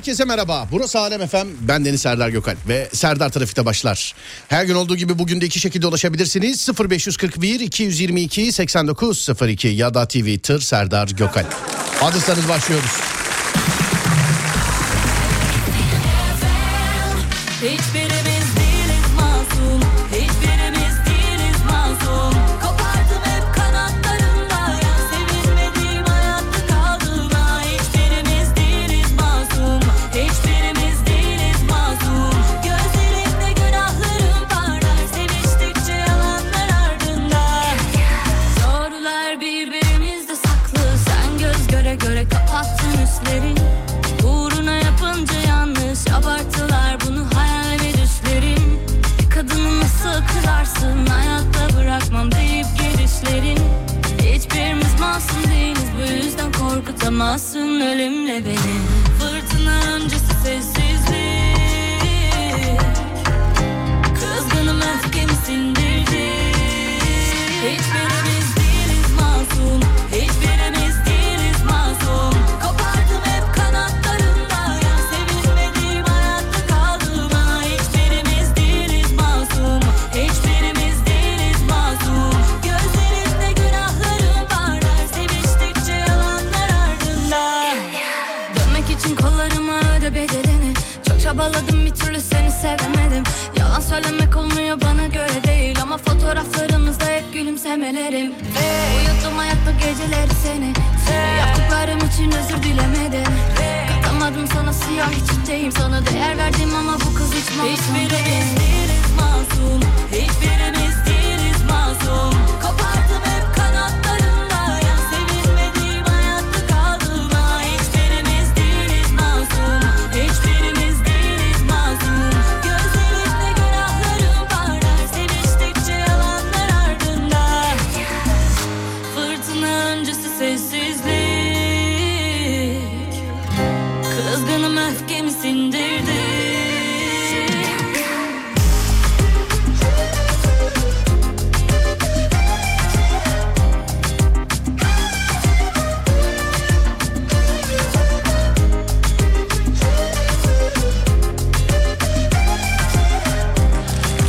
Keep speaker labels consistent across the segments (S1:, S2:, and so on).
S1: Herkese merhaba. Burası Alem FM. Ben Deniz Serdar Gökal ve Serdar Trafik'te başlar. Her gün olduğu gibi bugün de iki şekilde ulaşabilirsiniz. 0541 222 8902 ya da Twitter Serdar Gökal. Adresleriniz başlıyoruz.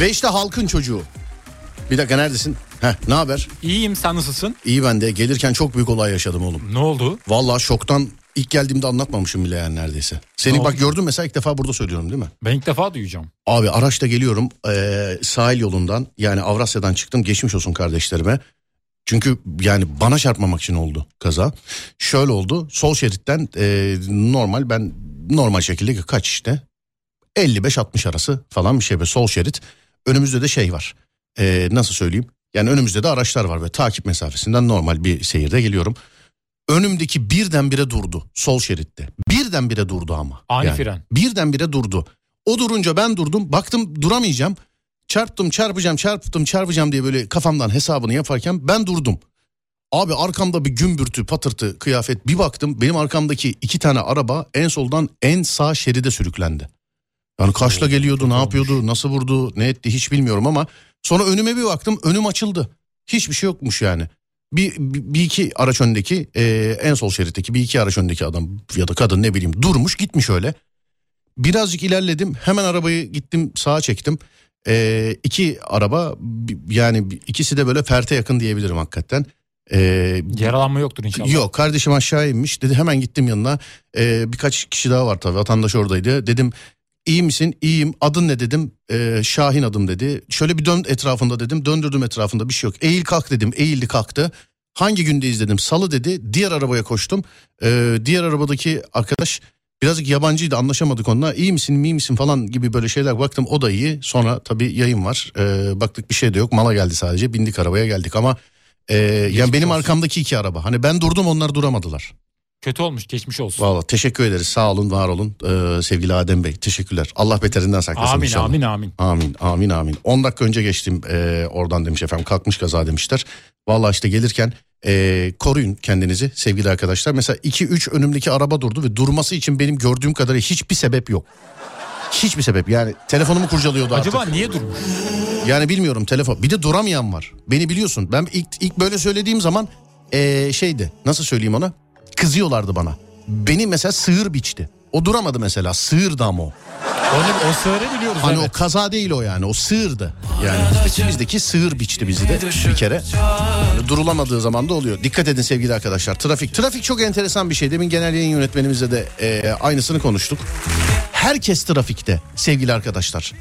S2: Ve
S1: işte halkın çocuğu. Bir dakika neredesin? Heh, ne haber?
S3: İyiyim sen nasılsın?
S1: İyi ben de. Gelirken çok büyük olay yaşadım oğlum.
S3: Ne oldu?
S1: Vallahi şoktan ilk geldiğimde anlatmamışım bile yani neredeyse. Seni
S3: Ne
S1: bak
S3: oldu?
S1: gördüm mesela ilk defa burada söylüyorum değil mi?
S3: Ben ilk defa duyacağım.
S1: Abi araçta geliyorum eee, sahil yolundan yani Avrasya'dan çıktım geçmiş olsun kardeşlerime. Çünkü yani bana çarpmamak için oldu kaza. Şöyle oldu sol şeritten eee, normal ben normal şekilde kaç işte 55-60 arası falan bir şey ve sol şerit. Önümüzde de şey var Eee, nasıl söyleyeyim yani önümüzde de araçlar var ve takip mesafesinden normal bir seyirde geliyorum. Önümdeki birdenbire durdu sol şeritte birdenbire durdu ama.
S3: Ani
S1: Yani
S3: fren.
S1: Birdenbire durdu. O durunca ben durdum. Baktım duramayacağım. Çarptım çarpacağım çarptım çarpacağım diye böyle kafamdan hesabını yaparken ben durdum. Abi arkamda bir gümbürtü patırtı kıyafet bir baktım benim arkamdaki iki tane araba en soldan en sağ şeride sürüklendi. Yani kaçla geliyordu ne yapıyordu nasıl vurdu ne etti hiç bilmiyorum ama sonra önüme bir baktım önüm açıldı. Hiçbir şey yokmuş yani. Bir, bir, iki araç öndeki e, en sol şeritteki bir iki araç öndeki adam ya da kadın ne bileyim durmuş gitmiş öyle. Birazcık ilerledim hemen arabayı gittim sağa çektim. E, iki araba yani ikisi de böyle ferte yakın diyebilirim hakikaten. E,
S3: Yaralanma yoktur inşallah.
S1: Yok kardeşim aşağı inmiş dedi hemen gittim yanına Ee, birkaç kişi daha var tabii vatandaş oradaydı dedim iyi misin? İyiyim. Adın ne dedim? Ee, Şahin adım dedi. Şöyle bir dön etrafında dedim. Döndürdüm etrafında. Bir şey yok. Eğil kalk dedim. Eğildi kalktı. Hangi gündeyiz dedim salı dedi. Diğer arabaya koştum. Ee, diğer arabadaki arkadaş birazcık yabancıydı. Anlaşamadık onunla. İyi misin? İyi misin? Falan gibi böyle şeyler. Baktım o da iyi. Sonra tabii yayın var. Ee, baktık bir şey de yok. Mala geldi sadece. Bindik arabaya geldik. Ama ee, yani benim
S3: olsun.
S1: arkamdaki iki araba. Hani ben durdum onlar duramadılar.
S3: Kötü olmuş geçmiş olsun.
S1: Valla teşekkür ederiz. Sağ olun, var olun. Ee, sevgili Adem Bey teşekkürler. Allah beterinden saklasın
S3: amin
S1: inşallah.
S3: amin amin.
S1: Amin amin amin. 10 dakika önce geçtim ee, oradan demiş efendim. Kalkmış kaza demişler. Valla işte gelirken ee, koruyun kendinizi sevgili arkadaşlar. Mesela 2-3 önümdeki araba durdu ve durması için benim gördüğüm kadarıyla hiçbir sebep yok. Hiçbir sebep yani telefonumu kurcalıyordu artık.
S3: Acaba niye durmuş?
S1: Yani bilmiyorum telefon. Bir de duramayan var. Beni biliyorsun. Ben ilk, ilk böyle söylediğim zaman ee, şeydi nasıl söyleyeyim ona? Kızıyorlardı bana. Beni mesela sığır biçti. O duramadı mesela. Sığırdı ama o.
S3: Onu, o sığırı biliyoruz
S1: Hani
S3: evet.
S1: o kaza değil o yani. O sığırdı. Yani bizdeki, sığır biçti bizi de bir kere. Hani durulamadığı zaman da oluyor. Dikkat edin sevgili arkadaşlar. Trafik. Trafik çok enteresan bir şey. Demin genel yayın yönetmenimizle de e, aynısını konuştuk. Herkes trafikte sevgili arkadaşlar.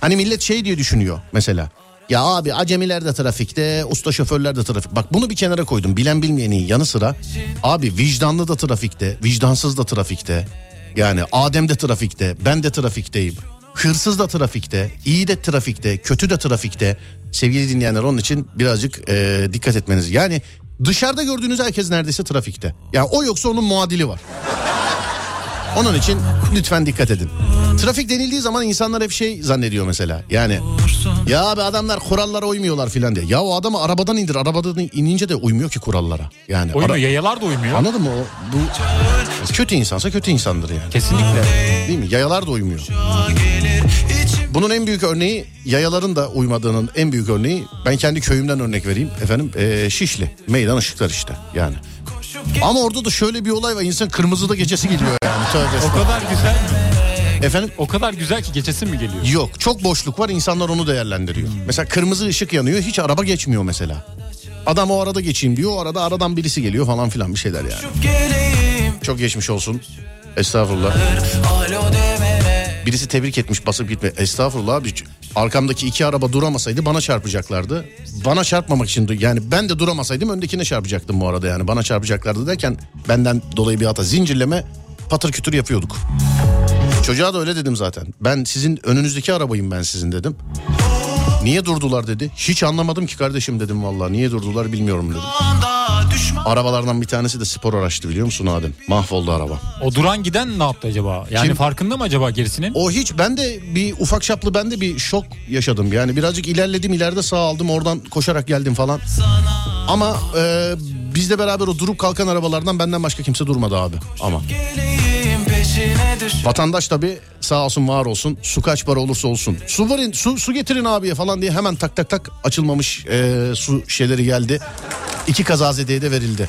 S1: Hani millet şey diye düşünüyor mesela. Ya abi acemiler de trafikte, usta şoförler de trafik. Bak bunu bir kenara koydum. Bilen bilmeyenin yanı sıra abi vicdanlı da trafikte, vicdansız da trafikte. Yani Adem de trafikte, ben de trafikteyim. Hırsız da trafikte, iyi de trafikte, kötü de trafikte. Sevgili dinleyenler onun için birazcık e, dikkat etmeniz. Yani dışarıda gördüğünüz herkes neredeyse trafikte. Yani o yoksa onun muadili var. Onun için lütfen dikkat edin. Trafik denildiği zaman insanlar hep şey zannediyor mesela. Yani ya abi adamlar kurallara uymuyorlar filan diye. Ya o adamı arabadan indir. Arabadan inince de uymuyor ki kurallara. Yani
S3: Uymuyor
S1: ara-
S3: yayalar da uymuyor.
S1: Anladın mı? O, bu kötü insansa kötü insandır yani.
S3: Kesinlikle.
S1: Değil mi? Yayalar da uymuyor. Bunun en büyük örneği yayaların da uymadığının en büyük örneği ben kendi köyümden örnek vereyim efendim eee, Şişli meydan ışıklar işte yani. Ama orada da şöyle bir olay var insan kırmızıda gecesi geliyor yani. Tövbe
S3: O kadar güzel mi?
S1: Efendim
S3: O kadar güzel ki geçesin mi geliyor?
S1: Yok çok boşluk var insanlar onu değerlendiriyor. Mesela kırmızı ışık yanıyor hiç araba geçmiyor mesela. Adam o arada geçeyim diyor o arada aradan birisi geliyor falan filan bir şeyler yani. Çok geçmiş olsun. Estağfurullah. Birisi tebrik etmiş basıp gitme. Estağfurullah abi. Arkamdaki iki araba duramasaydı bana çarpacaklardı. Bana çarpmamak için yani ben de duramasaydım öndekine çarpacaktım bu arada yani. Bana çarpacaklardı derken benden dolayı bir hata. Zincirleme patır kütür yapıyorduk. Çocuğa da öyle dedim zaten. Ben sizin önünüzdeki arabayım ben sizin dedim. Niye durdular dedi. Hiç anlamadım ki kardeşim dedim vallahi. Niye durdular bilmiyorum dedim. Arabalardan bir tanesi de spor araçtı biliyor musun Adem? Mahvoldu araba.
S3: O duran giden ne yaptı acaba? Yani
S1: Kim?
S3: farkında mı acaba gerisinin?
S1: O hiç ben de bir ufak çaplı ben de bir şok yaşadım. Yani birazcık ilerledim ileride sağ aldım oradan koşarak geldim falan. Ama e, bizle beraber o durup kalkan arabalardan benden başka kimse durmadı abi. Ama vatandaş tabi sağ olsun var olsun su kaç para olursa olsun. Su verin su, su getirin abiye falan diye hemen tak tak tak açılmamış e, su şişeleri geldi. İki kazazedeye de verildi.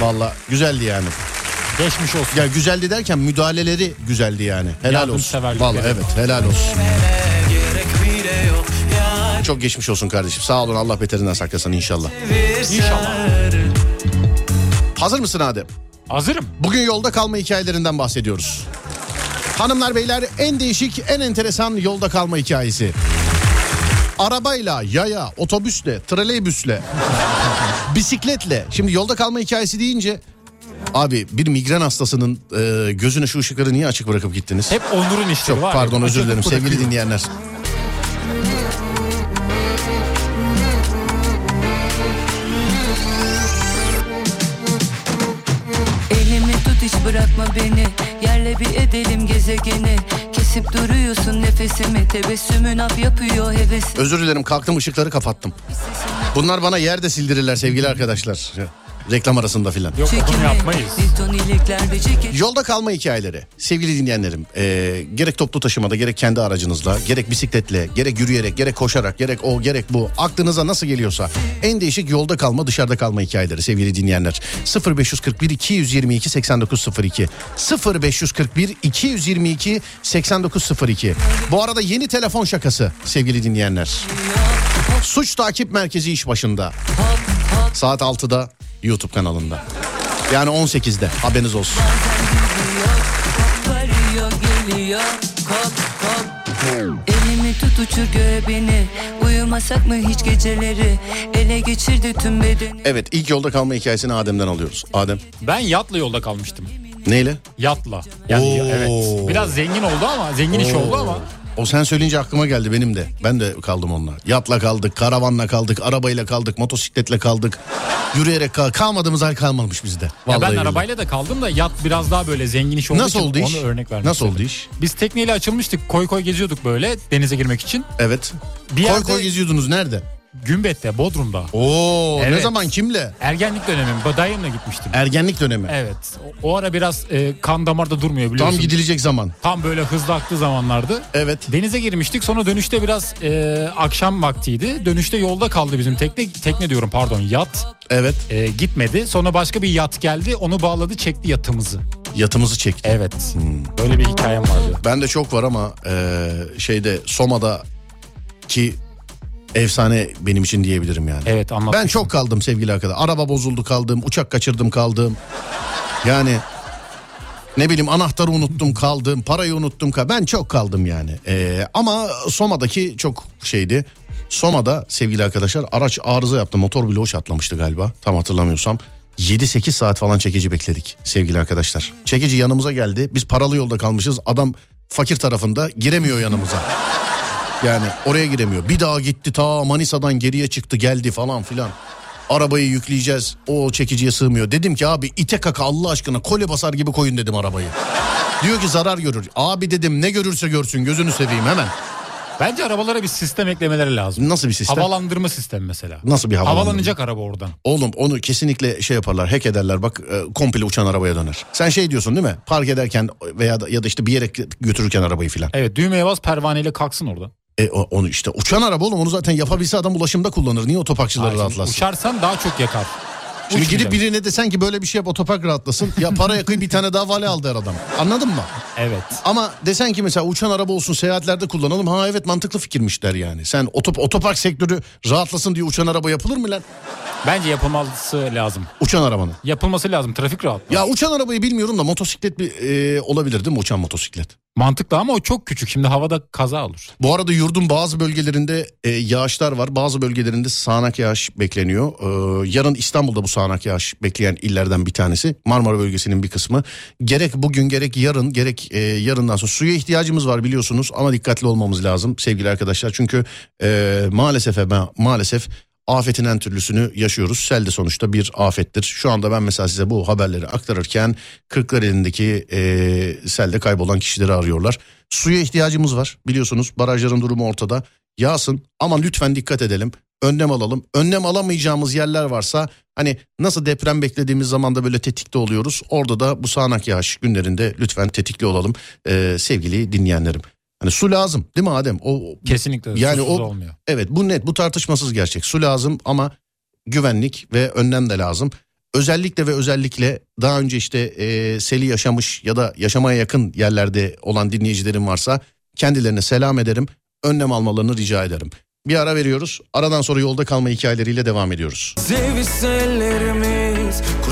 S1: Valla güzeldi yani.
S3: Geçmiş olsun.
S1: Ya güzeldi derken müdahaleleri güzeldi yani. Helal olsun. Vallahi evet helal olsun. Çok geçmiş olsun kardeşim. Sağ olun Allah beterinden saklasın inşallah.
S3: İnşallah.
S1: Hazır mısın Adem?
S3: Hazırım.
S1: Bugün yolda kalma hikayelerinden bahsediyoruz. Hanımlar beyler en değişik en enteresan yolda kalma hikayesi. Arabayla, yaya, otobüsle, trolleybüsle, bisikletle. Şimdi yolda kalma hikayesi deyince abi bir migren hastasının e, gözüne şu ışıkları niye açık bırakıp gittiniz?
S3: Hep Onur'un
S1: Çok
S3: var.
S1: pardon özür dilerim sevgili dinleyenler.
S2: Bir edelim gezegeni Kesip duruyorsun nefesimi Tebessümün af yapıyor hevesim
S1: Özür dilerim kalktım ışıkları kapattım. Bunlar bana yerde sildirirler sevgili arkadaşlar. Reklam arasında filan.
S3: Yok bunu yapmayız.
S1: Yolda kalma hikayeleri. Sevgili dinleyenlerim, e, gerek toplu taşımada, gerek kendi aracınızla, gerek bisikletle, gerek yürüyerek, gerek koşarak, gerek o, gerek bu. Aklınıza nasıl geliyorsa en değişik yolda kalma, dışarıda kalma hikayeleri sevgili dinleyenler. 0541 222 8902 0541 222 8902 Bu arada yeni telefon şakası sevgili dinleyenler. Suç takip merkezi iş başında. Saat 6'da YouTube kanalında. Yani 18'de haberiniz olsun.
S2: Elimi tut uçur göğe beni Uyumasak mı hiç geceleri Ele geçirdi tüm bedeni
S1: Evet ilk yolda kalma hikayesini Adem'den alıyoruz. Adem
S3: Ben yatla yolda kalmıştım.
S1: neyle?
S3: Yatla. Yani
S1: Oo.
S3: evet. Biraz zengin oldu ama zengin iş oldu ama.
S1: O sen söyleyince aklıma geldi benim de. Ben de kaldım onunla. Yatla kaldık, karavanla kaldık, arabayla kaldık, motosikletle kaldık. Yürüyerek kal kalmadığımız hal kalmamış bizde.
S3: Ya ben
S1: billahi.
S3: arabayla da kaldım da yat biraz daha böyle zengin iş olduğu
S1: Nasıl
S3: için
S1: oldu iş?
S3: onu örnek vermek
S1: Nasıl oldu
S3: istedim.
S1: iş?
S3: Biz tekneyle açılmıştık. Koy koy geziyorduk böyle denize girmek için.
S1: Evet.
S3: Bir
S1: koy
S3: yerde
S1: koy geziyordunuz nerede?
S3: Gümbet'te, Bodrum'da.
S1: Oo ne
S3: Evet.
S1: zaman kimle?
S3: Ergenlik dönemim. Dayımla gitmiştim.
S1: Ergenlik dönemi.
S3: Evet. O, o ara biraz e, kan damarda durmuyor biliyorsun.
S1: Tam gidilecek zaman.
S3: Tam böyle hızlı aktığı zamanlardı.
S1: Evet.
S3: Denize girmiştik sonra dönüşte biraz e, akşam vaktiydi. Dönüşte yolda kaldı bizim tekne. Tekne diyorum pardon yat.
S1: Evet.
S3: E, gitmedi. Sonra başka bir yat geldi onu bağladı çekti yatımızı.
S1: Yatımızı çekti.
S3: Evet.
S1: Hmm.
S3: Böyle bir hikayem vardı.
S1: Ben de çok var ama e, şeyde Soma'da ki efsane benim için diyebilirim yani.
S3: Evet anlat.
S1: Ben çok kaldım sevgili arkadaşlar. Araba bozuldu kaldım, uçak kaçırdım kaldım. Yani ne bileyim anahtarı unuttum kaldım, parayı unuttum kaldım. Ben çok kaldım yani. Ee, ama Soma'daki çok şeydi. Soma'da sevgili arkadaşlar araç arıza yaptı. Motor bloğu çatlamıştı galiba. Tam hatırlamıyorsam. 7-8 saat falan çekici bekledik sevgili arkadaşlar. Çekici yanımıza geldi. Biz paralı yolda kalmışız. Adam fakir tarafında giremiyor yanımıza. Yani oraya giremiyor. Bir daha gitti ta Manisa'dan geriye çıktı geldi falan filan. Arabayı yükleyeceğiz. O çekiciye sığmıyor. Dedim ki abi ite kaka Allah aşkına kole basar gibi koyun dedim arabayı. Diyor ki zarar görür. Abi dedim ne görürse görsün gözünü seveyim hemen.
S3: Bence arabalara bir sistem eklemeleri lazım.
S1: Nasıl bir sistem?
S3: Havalandırma sistemi mesela.
S1: Nasıl bir havalandırma?
S3: Havalanacak araba oradan.
S1: Oğlum onu kesinlikle şey yaparlar hack ederler bak e, komple uçan arabaya döner. Sen şey diyorsun değil mi? Park ederken veya da, ya da işte bir yere götürürken arabayı filan.
S3: Evet düğmeye bas pervaneyle kalksın orada.
S1: E, onu işte uçan araba oğlum onu zaten yapabilse adam ulaşımda kullanır. Niye otoparkçıları
S3: Hayır,
S1: rahatlatsın?
S3: Uçarsan daha çok yakar.
S1: Şimdi gidip
S3: Uçmayacaksın.
S1: birine desen ki böyle bir şey yap otopark rahatlasın. Ya para yakıyı bir tane daha vale aldı her adam. Anladın mı?
S3: Evet.
S1: Ama desen ki mesela uçan araba olsun seyahatlerde kullanalım. Ha evet mantıklı fikirmiş der yani. Sen otop otopark sektörü rahatlasın diye uçan araba yapılır mı lan?
S3: Bence yapılması lazım.
S1: Uçan arabanın.
S3: Yapılması lazım. Trafik rahat.
S1: Ya uçan arabayı bilmiyorum da motosiklet bir e, olabilir değil mi uçan motosiklet?
S3: Mantıklı ama o çok küçük. Şimdi havada kaza olur.
S1: Bu arada yurdun bazı bölgelerinde e, yağışlar var. Bazı bölgelerinde sağanak yağış bekleniyor. E, yarın İstanbul'da bu sağanak yağış bekleyen illerden bir tanesi. Marmara bölgesinin bir kısmı. Gerek bugün gerek yarın gerek e, yarından sonra suya ihtiyacımız var biliyorsunuz. Ama dikkatli olmamız lazım sevgili arkadaşlar. Çünkü e, maalesef e, maalesef afetin en türlüsünü yaşıyoruz. Sel de sonuçta bir afettir. Şu anda ben mesela size bu haberleri aktarırken Kırklareli'ndeki e, selde kaybolan kişileri arıyorlar. Suya ihtiyacımız var biliyorsunuz barajların durumu ortada. Yağsın ama lütfen dikkat edelim. Önlem alalım. Önlem alamayacağımız yerler varsa hani nasıl deprem beklediğimiz zaman da böyle tetikte oluyoruz. Orada da bu sağanak yağış günlerinde lütfen tetikli olalım e, sevgili dinleyenlerim. Hani su lazım değil mi Adem? O
S3: Kesinlikle.
S1: Yani
S3: Yani
S1: o-
S3: olmuyor.
S1: Evet bu net bu tartışmasız gerçek. Su lazım ama güvenlik ve önlem de lazım. Özellikle ve özellikle daha önce işte e, seli yaşamış ya da yaşamaya yakın yerlerde olan dinleyicilerim varsa kendilerine selam ederim. Önlem almalarını rica ederim. Bir ara veriyoruz. Aradan sonra yolda kalma hikayeleriyle devam ediyoruz.
S4: Ellerimiz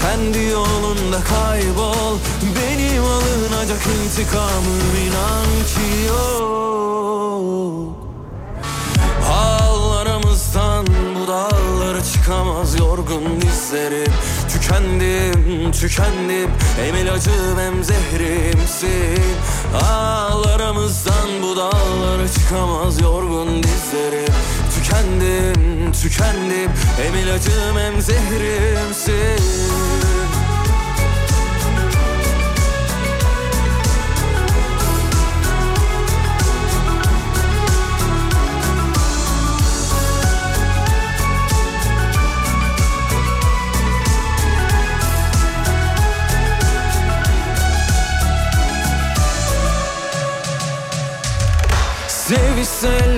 S4: Kendi yolunda kaybol Benim alınacak intikamım inan ki yok. Ağlarımızdan bu dağlara çıkamaz yorgun dizlerim. Tükendim, tükendim Hem ilacım hem zehrimsin. Ağlarımızdan bu dağlara çıkamaz yorgun dizlerim Tükendim, tükendim. Hem ilacım hem zehrimsin Sevişse ellerimiz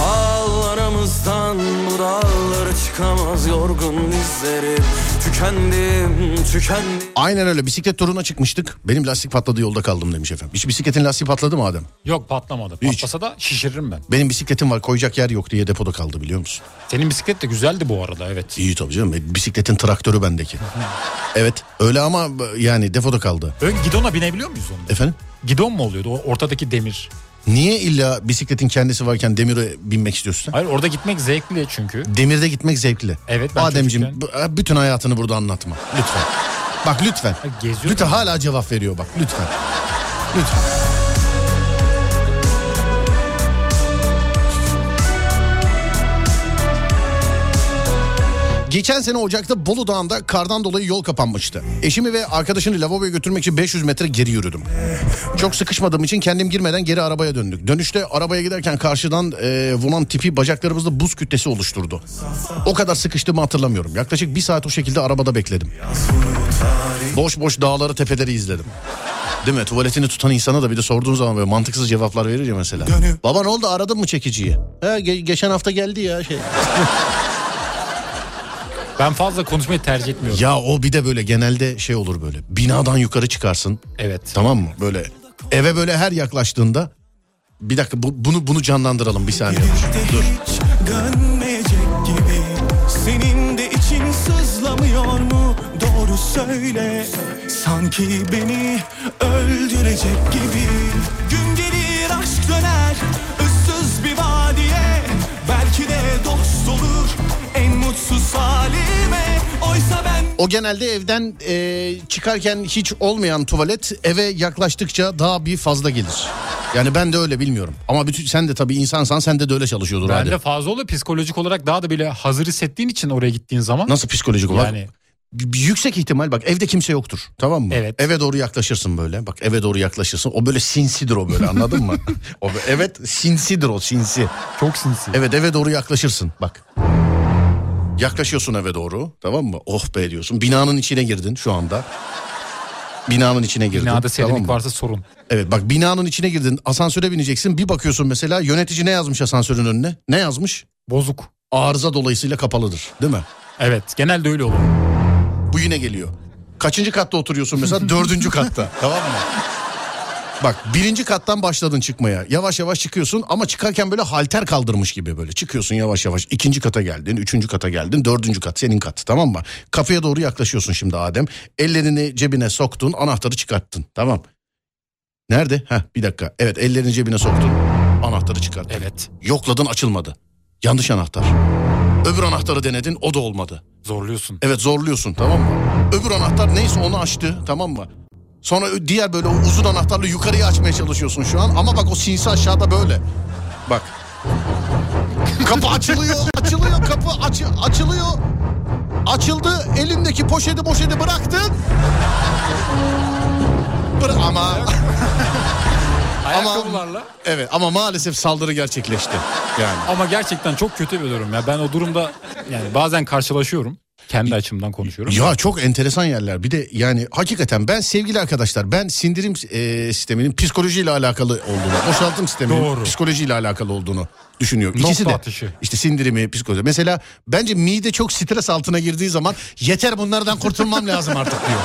S4: Ağlarımızdan bu dağlara çıkamaz yorgun dizlerim Tükendim, tükendim
S1: Aynen öyle bisiklet turuna çıkmıştık. Benim lastik patladı yolda kaldım demiş efendim. Hiç bisikletin lastiği patladı mı Adem?
S3: Yok patlamadı.
S1: Hiç.
S3: Patlasa da şişiririm ben.
S1: Benim bisikletim var koyacak yer yok diye depoda kaldı biliyor musun?
S3: Senin bisiklet de güzeldi bu arada evet.
S1: İyi tabii canım. E, Bisikletin traktörü bendeki. evet öyle ama yani depoda kaldı.
S3: Ön gidona binebiliyor muyuz onda?
S1: Efendim?
S3: Gidon mu oluyordu o ortadaki demir?
S1: Niye illa bisikletin kendisi varken demire binmek istiyorsun?
S3: Hayır orada gitmek zevkli çünkü.
S1: Demirde gitmek zevkli.
S3: Evet, ben
S1: Ademciğim
S3: çocukken-
S1: bu- bütün hayatını burada anlatma. Lütfen. Bak lütfen.
S3: geziyor
S1: Lütfen hala cevap veriyor bak lütfen. Lütfen. Geçen sene Ocak'ta Bolu Dağı'nda kardan dolayı yol kapanmıştı. Eşimi ve arkadaşını lavaboya götürmek için 500 metre geri yürüdüm. Çok sıkışmadığım için kendim girmeden geri arabaya döndük. Dönüşte arabaya giderken karşıdan e, vuran tipi bacaklarımızda buz kütlesi oluşturdu. O kadar sıkıştığımı hatırlamıyorum. Yaklaşık bir saat o şekilde arabada bekledim. Boş boş dağları tepeleri izledim. Değil mi? Tuvaletini tutan insana da bir de sorduğun zaman böyle mantıksız cevaplar verir ya mesela. Baba ne oldu aradın mı çekiciyi? He, ge- geçen hafta geldi ya şey.
S3: Ben fazla konuşmayı tercih etmiyorum.
S1: Ya o bir de böyle genelde şey olur böyle. Binadan yukarı çıkarsın.
S3: Evet.
S1: Tamam mı? Böyle eve böyle her yaklaştığında bir dakika bu- bunu bunu canlandıralım bir saniye. Dur.
S5: gibi Senin de için sızlamıyor mu doğru söyle Sanki beni öldürecek gibi Gün gelir aşk döner
S1: O genelde evden e, çıkarken hiç olmayan tuvalet eve yaklaştıkça daha bir fazla gelir. Yani ben de öyle bilmiyorum. Ama bütün sen de tabii insansan sen de de öyle çalışıyordur
S3: Ben
S1: hadi.
S3: de fazla oluyor psikolojik olarak daha da bile hazır hissettiğin için oraya gittiğin zaman.
S1: Nasıl psikolojik olarak?
S3: Yani
S1: bir yüksek ihtimal bak evde kimse yoktur tamam mı?
S3: Evet.
S1: Eve doğru yaklaşırsın böyle bak eve doğru yaklaşırsın o böyle sinsidir o böyle anladın mı? O böyle- evet sinsidir o sinsi.
S3: çok sinsi.
S1: Evet eve doğru yaklaşırsın bak. Yaklaşıyorsun eve doğru tamam mı? Oh be diyorsun binanın içine girdin şu anda. Binanın içine girdin.
S3: Binada serinlik
S1: tamam mı?
S3: varsa sorun.
S1: Evet bak binanın içine girdin asansöre bineceksin bir bakıyorsun mesela yönetici ne yazmış asansörün önüne? Ne yazmış?
S3: Bozuk.
S1: Arıza dolayısıyla kapalıdır değil mi?
S3: Evet genelde öyle oluyor.
S1: Bu yine geliyor. Kaçıncı katta oturuyorsun mesela? Dördüncü katta. tamam mı? Bak birinci kattan başladın çıkmaya. Yavaş yavaş çıkıyorsun ama çıkarken böyle halter kaldırmış gibi böyle. Çıkıyorsun yavaş yavaş. İkinci kata geldin, üçüncü kata geldin, dördüncü kat senin kat tamam mı? Kapıya doğru yaklaşıyorsun şimdi Adem. Ellerini cebine soktun, anahtarı çıkarttın tamam. Nerede? Heh bir dakika. Evet ellerini cebine soktun, anahtarı çıkarttın.
S3: Evet.
S1: Yokladın açılmadı. Yanlış anahtar. Öbür anahtarı denedin o da olmadı.
S3: Zorluyorsun.
S1: Evet zorluyorsun tamam mı? Öbür anahtar neyse onu açtı tamam mı? Sonra diğer böyle uzun anahtarla yukarıya açmaya çalışıyorsun şu an. Ama bak o sinsi aşağıda böyle. Bak. Kapı açılıyor, açılıyor kapı açı, açılıyor. Açıldı, elindeki poşeti poşeti bıraktın. Bıra- ama
S3: Ayakkabılarla.
S1: evet ama maalesef saldırı gerçekleşti. Yani.
S3: Ama gerçekten çok kötü bir durum ya. Ben o durumda yani bazen karşılaşıyorum. Kendi açımdan konuşuyorum.
S1: Ya çok enteresan yerler. Bir de yani hakikaten ben sevgili arkadaşlar ben sindirim e, sisteminin psikolojiyle alakalı olduğunu, boşaltım sisteminin
S3: Doğru.
S1: psikolojiyle alakalı olduğunu düşünüyorum.
S3: Nokta
S1: İkisi de.
S3: atışı.
S1: İşte sindirimi, psikoloji. Mesela bence mide çok stres altına girdiği zaman yeter bunlardan kurtulmam lazım artık diyor.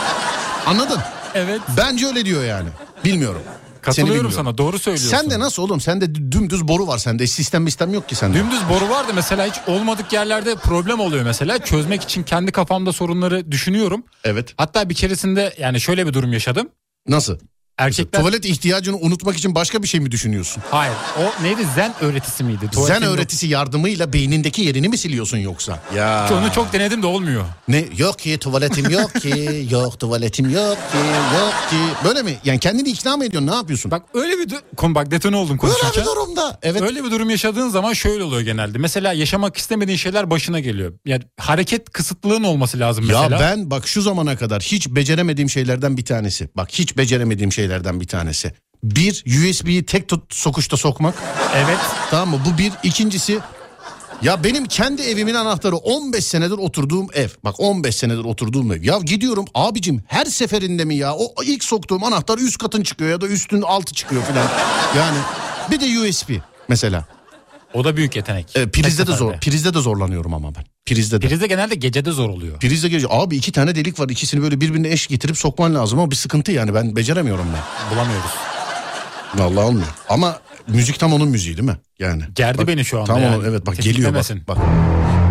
S1: Anladın?
S3: Evet.
S1: Bence öyle diyor yani. Bilmiyorum.
S3: Katılıyorum sana doğru söylüyorsun.
S1: Sen de nasıl oğlum? Sende dümdüz boru var sende. Sistem sistem yok ki sende.
S3: Dümdüz boru var da mesela hiç olmadık yerlerde problem oluyor mesela. Çözmek için kendi kafamda sorunları düşünüyorum.
S1: Evet.
S3: Hatta bir keresinde yani şöyle bir durum yaşadım.
S1: Nasıl?
S3: Erkekler...
S1: Tuvalet ihtiyacını unutmak için başka bir şey mi düşünüyorsun?
S3: Hayır o neydi zen öğretisi miydi?
S1: Zen
S3: Tuvaletin yok-
S1: öğretisi yardımıyla beynindeki yerini mi siliyorsun yoksa? Ya.
S3: Onu çok denedim de olmuyor.
S1: Ne yok ki tuvaletim yok ki yok tuvaletim yok ki yok ki böyle mi? Yani kendini ikna mı ediyorsun ne yapıyorsun?
S3: Bak öyle bir du- Kon bak detone oldum
S1: Böyle
S3: konuşurken.
S1: bir durumda. Evet.
S3: Öyle bir durum yaşadığın zaman şöyle oluyor genelde. Mesela yaşamak istemediğin şeyler başına geliyor. Yani hareket kısıtlığın olması lazım
S1: Ya
S3: mesela.
S1: ben bak şu zamana kadar hiç beceremediğim şeylerden bir tanesi. Bak hiç beceremediğim şeylerden bir tanesi. Bir USB'yi tek tut sokuşta sokmak.
S3: Evet.
S1: Tamam mı? Bu bir. İkincisi ya benim kendi evimin anahtarı 15 senedir oturduğum ev. Bak 15 senedir oturduğum ev. Ya gidiyorum abicim her seferinde mi ya? O ilk soktuğum anahtar üst katın çıkıyor ya da üstün altı çıkıyor filan. Yani bir de USB mesela.
S3: O da büyük yetenek.
S1: E, prizde
S3: Tek
S1: de zor. Prizde de zorlanıyorum ama ben. Prizde de.
S3: Prizde genelde gecede zor oluyor.
S1: Prizde gece abi iki tane delik var. ikisini böyle birbirine eş getirip sokman lazım ama bir sıkıntı yani ben beceremiyorum ben.
S3: Bulamıyoruz.
S1: Vallahi olmuyor. Ama müzik tam onun müziği değil mi? Yani.
S3: Gerdi
S1: Bak,
S3: beni şu anda
S1: Tam
S3: yani.
S1: onun evet bak geliyor bak.
S3: Tetiklemesin.
S1: bak.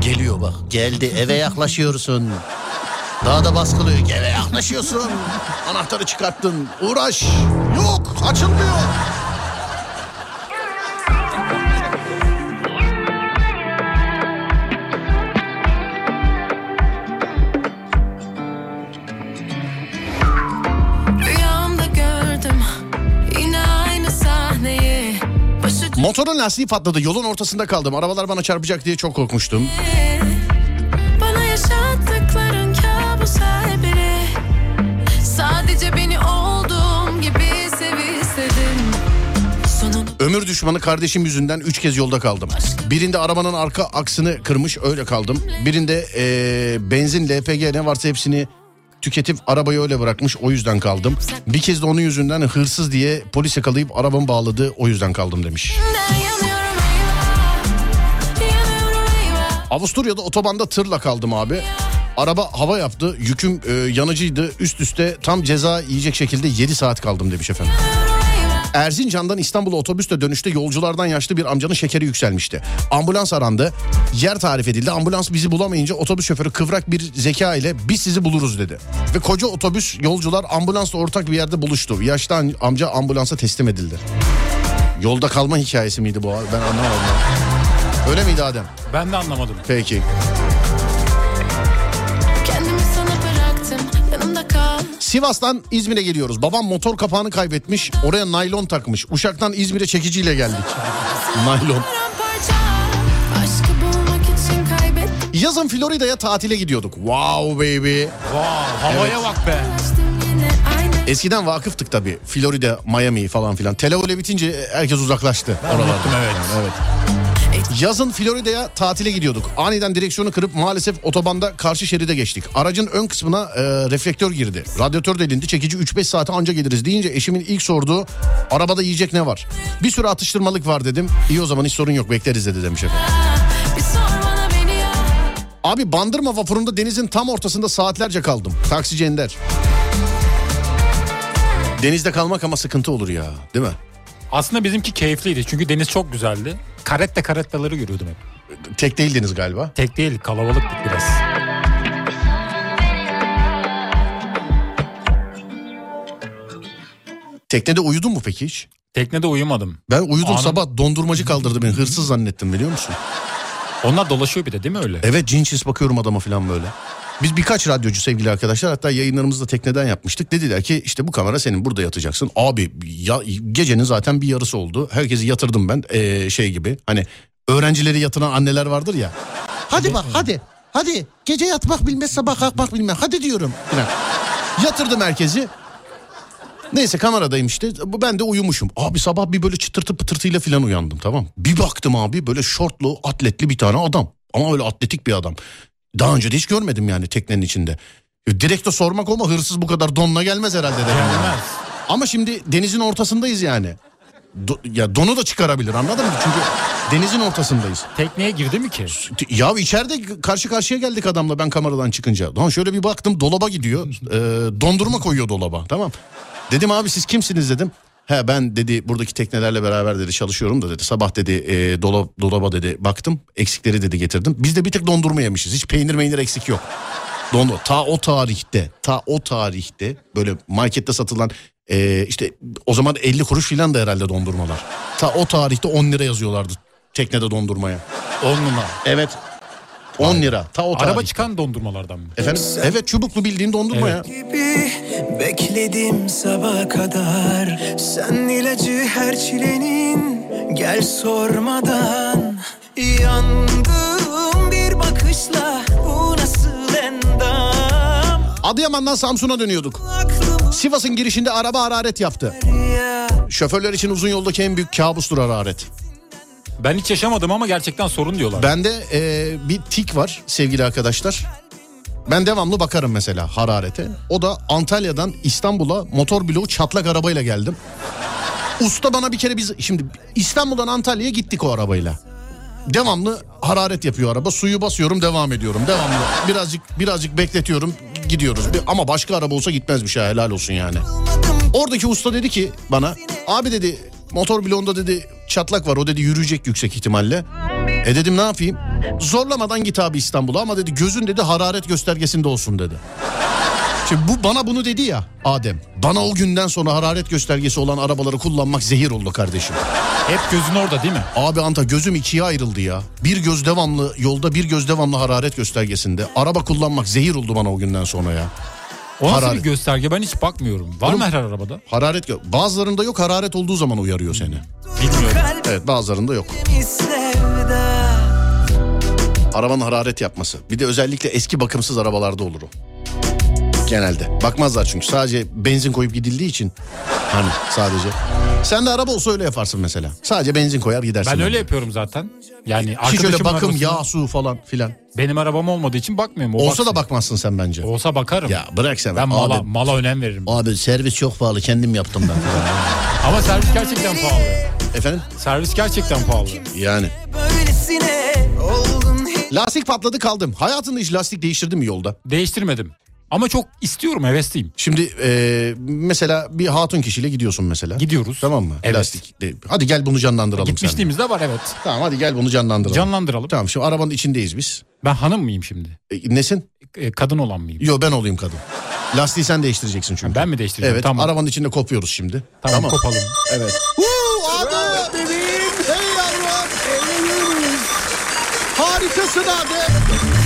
S1: Geliyor bak. Geldi eve yaklaşıyorsun. Daha da baskılıyor. Eve yaklaşıyorsun. Anahtarı çıkarttın. Uğraş. Yok açılmıyor. Motorun lastiği patladı. Yolun ortasında kaldım. Arabalar bana çarpacak diye çok korkmuştum.
S2: Bana yaşattıkların kabus her biri Sadece beni olduğum gibi sev istedim
S1: Ömür düşmanı kardeşim yüzünden 3 kez yolda kaldım. Birinde arabanın arka aksını kırmış öyle kaldım. Birinde eee, benzin, LPG ne varsa hepsini tüketip arabayı öyle bırakmış o yüzden kaldım. Bir kez de onun yüzünden hırsız diye polis yakalayıp arabamı bağladı o yüzden kaldım demiş. Avusturya'da otobanda tırla kaldım abi. Araba hava yaptı. Yüküm e, yanıcıydı. Üst üste tam ceza yiyecek şekilde 7 saat kaldım demiş efendim. Erzincan'dan İstanbul'a otobüsle dönüşte yolculardan yaşlı bir amcanın şekeri yükselmişti. Ambulans arandı. Yer tarif edildi. Ambulans bizi bulamayınca otobüs şoförü kıvrak bir zeka ile biz sizi buluruz dedi. Ve koca otobüs yolcular ambulansla ortak bir yerde buluştu. Yaşlı am- amca ambulansa teslim edildi. Yolda kalma hikayesi miydi bu? Ben anlamadım. Öyle miydi Adem?
S3: Ben de anlamadım.
S1: Peki. Sivas'tan İzmir'e geliyoruz. Babam motor kapağını kaybetmiş. Oraya naylon takmış. Uşak'tan İzmir'e çekiciyle geldik. naylon. Yazın Florida'ya tatile gidiyorduk. Wow baby.
S3: Wow, havaya bak be.
S1: Eskiden vakıftık tabii. Florida, Miami falan filan. Televole bitince herkes uzaklaştı. oralardan.
S3: unuttum, evet.
S1: Yani, evet. Yazın Florida'ya tatile gidiyorduk. Aniden direksiyonu kırıp maalesef otobanda karşı şeride geçtik. Aracın ön kısmına e, reflektör girdi. Radyatör delindi. Çekici 3-5 saate anca geliriz deyince eşimin ilk sorduğu arabada yiyecek ne var? Bir sürü atıştırmalık var dedim. İyi o zaman hiç sorun yok bekleriz dedi demiş efendim. Abi Bandırma vapurunda denizin tam ortasında saatlerce kaldım. Taksici Ender. Denizde kalmak ama sıkıntı olur ya değil mi?
S3: Aslında bizimki keyifliydi çünkü deniz çok güzeldi. Karette karettaları görüyordum hep.
S1: Tek değildiniz galiba.
S3: Tek değil kalabalıktık biraz.
S1: Teknede uyudun mu peki hiç?
S3: Teknede uyumadım.
S1: Ben uyudum
S3: Anım-
S1: sabah dondurmacı kaldırdı beni. Hırsız zannettim biliyor musun?
S3: Onlar dolaşıyor bir de değil mi öyle?
S1: Evet cinsiz bakıyorum adama falan böyle. Biz birkaç radyocu sevgili arkadaşlar hatta yayınlarımızı da tekneden yapmıştık. Dediler ki işte bu kamera senin burada yatacaksın. Abi ya, gecenin zaten bir yarısı oldu. Herkesi yatırdım ben ee, şey gibi. Hani öğrencileri yatıran anneler vardır ya. Hadi bak hadi. Hadi gece yatmak bilmez sabah kalkmak bilmez. Hadi diyorum. Yatırdım herkesi. Neyse kameradayım işte. Ben de uyumuşum. Abi sabah bir böyle çıtırtı pıtırtıyla falan uyandım tamam. Bir baktım abi böyle şortlu atletli bir tane adam. Ama öyle atletik bir adam. Daha önce de hiç görmedim yani teknenin içinde. Direkt de sormak ama hırsız bu kadar donla gelmez herhalde yani.
S3: Gelmez.
S1: Ama şimdi denizin ortasındayız yani. Do- ya donu da çıkarabilir anladın mı? Çünkü denizin ortasındayız.
S3: Tekneye girdi mi ki?
S1: Ya içeride karşı karşıya geldik adamla ben kameradan çıkınca. Lan şöyle bir baktım dolaba gidiyor. Ee, dondurma koyuyor dolaba tamam. Dedim abi siz kimsiniz dedim. He ben dedi buradaki teknelerle beraber dedi çalışıyorum da dedi. Sabah dedi e, dolap, dolaba dedi baktım eksikleri dedi getirdim. Biz de bir tek dondurma yemişiz. Hiç peynir meynir eksik yok. Dondu. Ta o tarihte ta o tarihte böyle markette satılan e, işte o zaman 50 kuruş filan da herhalde dondurmalar. Ta o tarihte 10 lira yazıyorlardı teknede dondurmaya.
S3: 10 numara.
S1: Evet. 10 lira. Ta o tarih.
S3: Araba çıkan dondurmalardan mı?
S1: Efendim? Evet çubuklu bildiğin dondurma
S3: Evet.
S1: ya.
S5: gibi bekledim sabaha kadar Sen ilacı her çilenin gel sormadan Yandım bir bakışla bu nasıl endam
S1: Adıyaman'dan Samsun'a dönüyorduk. Sivas'ın girişinde araba hararet yaptı.
S5: ya
S1: Şoförler için uzun yoldaki en büyük kabustur hararet.
S3: Ben hiç yaşamadım ama gerçekten sorun diyorlar.
S1: Bende e, bir tik var sevgili arkadaşlar. Ben devamlı bakarım mesela hararete. O da Antalya'dan İstanbul'a motor bloğu çatlak arabayla geldim. Usta bana bir kere biz şimdi İstanbul'dan Antalya'ya gittik o arabayla. Devamlı hararet yapıyor araba. Suyu basıyorum devam ediyorum. Devamlı birazcık birazcık bekletiyorum gidiyoruz. Ama başka araba olsa gitmezmiş ha helal olsun yani. Oradaki usta dedi ki bana abi dedi motor bloğunda dedi çatlak var o dedi yürüyecek yüksek ihtimalle. E dedim ne yapayım? Zorlamadan git abi İstanbul'a ama dedi gözün dedi hararet göstergesinde olsun dedi. Şimdi bu bana bunu dedi ya Adem. Bana o günden sonra hararet göstergesi olan arabaları kullanmak zehir oldu kardeşim.
S3: Hep gözün orada değil mi?
S1: Abi Anta gözüm ikiye ayrıldı ya. Bir göz devamlı yolda bir göz devamlı hararet göstergesinde. Araba kullanmak zehir oldu bana o günden sonra ya.
S3: O nasıl
S1: Hararet.
S3: bir gösterge ben hiç bakmıyorum. Var
S1: Oğlum-
S3: mı her arabada?
S1: Hararet yok. Bazılarında yok hararet olduğu zaman uyarıyor seni.
S3: Bilmiyorum.
S1: Evet bazılarında yok. Arabanın hararet yapması. Bir de özellikle eski bakımsız arabalarda olur o. Genelde. Bakmazlar çünkü sadece benzin koyup gidildiği için. Hani sadece. Sen de araba olsa öyle yaparsın mesela. Sadece benzin koyar gidersin.
S3: Ben öyle yapıyorum zaten. Yani
S1: Hiç
S3: arkadaşımın
S1: öyle bakım
S3: arabasına-
S1: yağ su falan filan.
S3: Benim arabam olmadığı için bakmıyorum. O
S1: Olsa
S3: baksın.
S1: da bakmazsın sen bence.
S3: Olsa bakarım.
S1: Ya bırak sen.
S3: ben mala,
S1: Abi,
S3: mala önem veririm.
S1: abi servis çok pahalı kendim yaptım ben.
S3: Ama servis gerçekten pahalı.
S1: Efendim?
S3: Servis gerçekten pahalı.
S1: Yani.
S5: Böylesine oldun
S1: Lastik patladı kaldım. Hayatında hiç lastik değiştirdin mi yolda?
S3: Değiştirmedim. Ama çok istiyorum, hevesliyim.
S1: Şimdi e, mesela bir hatun kişiyle gidiyorsun mesela.
S3: Gidiyoruz.
S1: Tamam mı?
S3: Evet.
S1: Lastik. de- Hadi gel bunu canlandıralım.
S3: Gitmişliğimiz de var evet.
S1: Tamam hadi gel bunu canlandıralım.
S3: Canlandıralım.
S1: Tamam şimdi arabanın içindeyiz biz.
S3: Ben hanım mıyım şimdi?
S1: E, nesin?
S3: E, kadın olan mıyım?
S1: Yo ben olayım kadın. Lastiği sen değiştireceksin çünkü.
S3: Ben mi değiştireceğim?
S1: Evet
S3: Tamam.
S1: arabanın içinde kopuyoruz şimdi.
S3: Tamam, kopalım.
S1: Evet. Huu, abi bebeğim. Hey yavrum. Harikasın abi.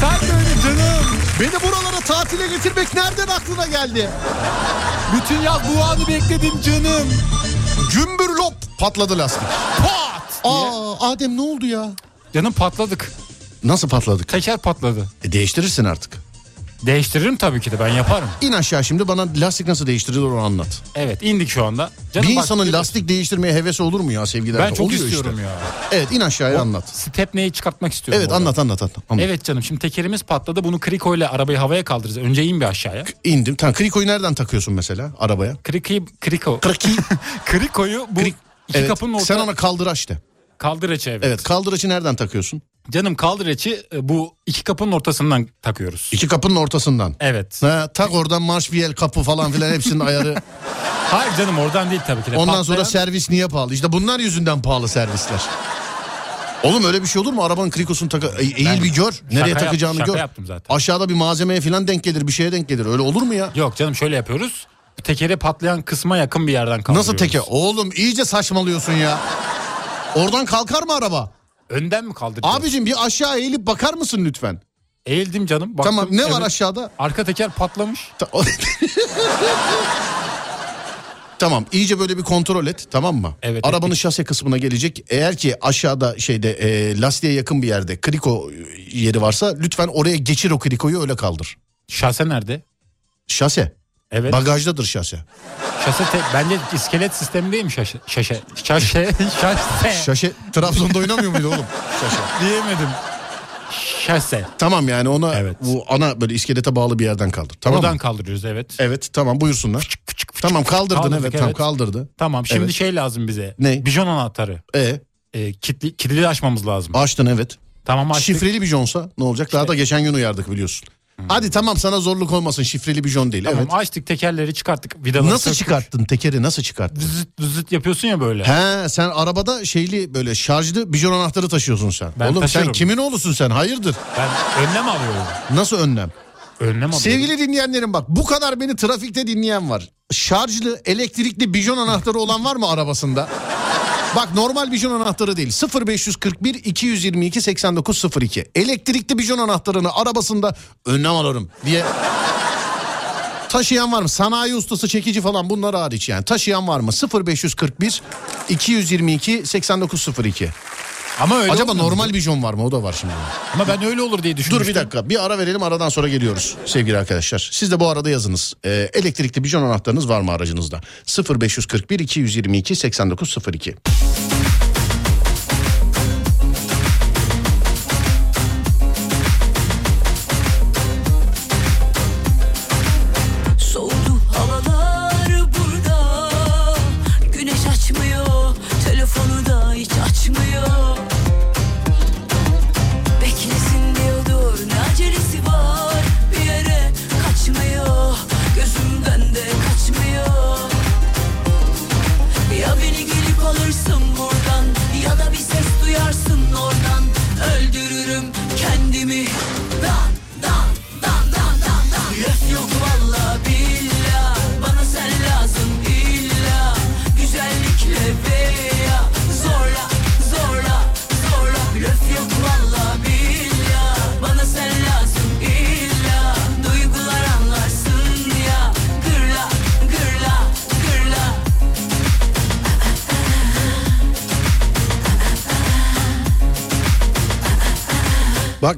S3: Sen de öyle canım.
S1: Beni buralara tatile getirmek nereden aklına geldi?
S3: Bütün yaz bu anı bekledim canım.
S1: Gümbür lop patladı lastik.
S3: Pat!
S1: Aa Adem ne oldu ya?
S3: Canım patladık.
S1: Nasıl patladık?
S3: Teker patladı.
S1: E, değiştirirsin artık.
S3: Değiştiririm tabii ki de ben yaparım.
S1: İn aşağı şimdi bana lastik nasıl değiştirilir onu anlat.
S3: Evet indik şu anda. Canım
S1: bir
S3: bak,
S1: insanın lastik değiştirmeye hevesi olur mu ya sevgiler?
S3: ben çok
S1: Oluyor
S3: istiyorum
S1: işte.
S3: ya.
S1: Evet in aşağıya anlat.
S3: Stepneyi çıkartmak istiyorum.
S1: Evet anlat anlat anlat. anlat.
S3: Evet canım şimdi tekerimiz patladı. Bunu kriko ile arabayı havaya kaldıracağız. Önce in bir aşağıya.
S1: İndim. Tamam krikoyu nereden takıyorsun mesela arabaya?
S3: Krikoyu, kriko.
S1: Kriki.
S3: Krikoyu bu
S1: Krik-
S3: iki
S1: evet.
S3: kapının orta
S1: Sen ona kaldıraç de.
S3: kaldıraçı evet.
S1: Evet kaldıraçı nereden takıyorsun?
S3: Canım kaldıraçı e, bu iki kapının ortasından takıyoruz.
S1: İki kapının ortasından.
S3: Evet.
S1: Ha, tak oradan marşpiyel kapı falan filan hepsinin ayarı.
S3: Hayır canım oradan değil tabii ki de.
S1: Ondan sonra
S3: Patlayan-
S1: servis niye pahalı? İşte bunlar yüzünden pahalı servisler. Oğlum öyle bir şey olur mu? Arabanın krikosunu taka... E- eğil
S3: Ben
S1: bir gör. Nereye
S3: yap-
S1: takacağını
S3: şaka
S1: gör.
S3: yaptım zaten.
S1: Aşağıda bir malzemeye falan denk gelir. Bir şeye denk gelir. Öyle olur mu ya?
S3: Yok canım şöyle yapıyoruz. Tekere patlayan kısma yakın bir yerden kaldırıyoruz.
S1: Nasıl teke? Oğlum iyice saçmalıyorsun ya. Oradan kalkar mı araba?
S3: Önden mi kaldıracağız?
S1: Abicim bir aşağı eğilip bakar mısın lütfen?
S3: Eğildim canım. Baktım,
S1: tamam ne var
S3: evet.
S1: aşağıda?
S3: Arka teker patlamış.
S1: Ta- tamam iyice böyle bir kontrol et tamam mı?
S3: Evet,
S1: Arabanın
S3: ettik.
S1: şase kısmına gelecek. Eğer ki aşağıda şeyde e, lastiğe yakın bir yerde kriko yeri varsa lütfen oraya geçir o krikoyu öyle kaldır.
S3: Şase nerede?
S1: Şase.
S3: Evet.
S1: Bagajdadır şase.
S3: Şase te- bence iskelet sistemi değil mi şaşe? Şaşe. Şaşe. Şase.
S1: Şaşe Trabzon'da oynamıyor muydu oğlum? Şaşe.
S3: Diyemedim. Şase.
S1: Tamam yani ona
S3: Evet.
S1: bu ana böyle iskelete bağlı bir yerden kaldır. Tamam
S3: Oradan
S1: mı?
S3: kaldırıyoruz evet.
S1: Evet tamam buyursunlar. tamam kaldırdın
S3: Kaldırdık,
S1: evet, tamam
S3: evet.
S1: kaldırdı.
S3: Tamam şimdi
S1: Evet.
S3: şey lazım bize.
S1: Ne?
S3: Bijon anahtarı.
S1: E
S3: E, kitli, kilidi açmamız lazım.
S1: açtın evet.
S3: tamam açtık.
S1: Şifreli bir jonsa ne olacak? Daha da geçen gün uyardık biliyorsun. Hadi tamam sana zorluk olmasın şifreli bir jon değil.
S3: Tamam
S1: evet.
S3: açtık tekerleri çıkarttık. Vidaları
S1: Nasıl
S3: söktük.
S1: çıkarttın tekeri nasıl çıkarttın?
S3: Zıt zıt yapıyorsun ya böyle.
S1: He sen arabada şeyli böyle şarjlı bijon anahtarı taşıyorsun sen.
S3: Ben
S1: Oğlum
S3: taşırım.
S1: sen kimin oğlusun sen hayırdır?
S3: Ben önlem alıyorum.
S1: Nasıl önlem?
S3: Önlem alıyorum.
S1: Sevgili dinleyenlerim bak bu kadar beni trafikte dinleyen var. Şarjlı elektrikli bijon anahtarı olan var mı arabasında? Bak normal bijon anahtarı değil 0541 222 8902 elektrikli bijon anahtarını arabasında önlem alırım diye taşıyan var mı? Sanayi ustası çekici falan bunlar hariç yani taşıyan var mı? 0541 222 8902
S3: Ama öyle
S1: Acaba normal bijon var mı? O da var şimdi.
S3: Ama ben öyle olur diye
S1: Dur
S3: düşünmüştüm.
S1: bir dakika bir ara verelim aradan sonra geliyoruz sevgili arkadaşlar. Siz de bu arada yazınız. Ee, elektrikli bijon anahtarınız var mı aracınızda? 0541 222 8902.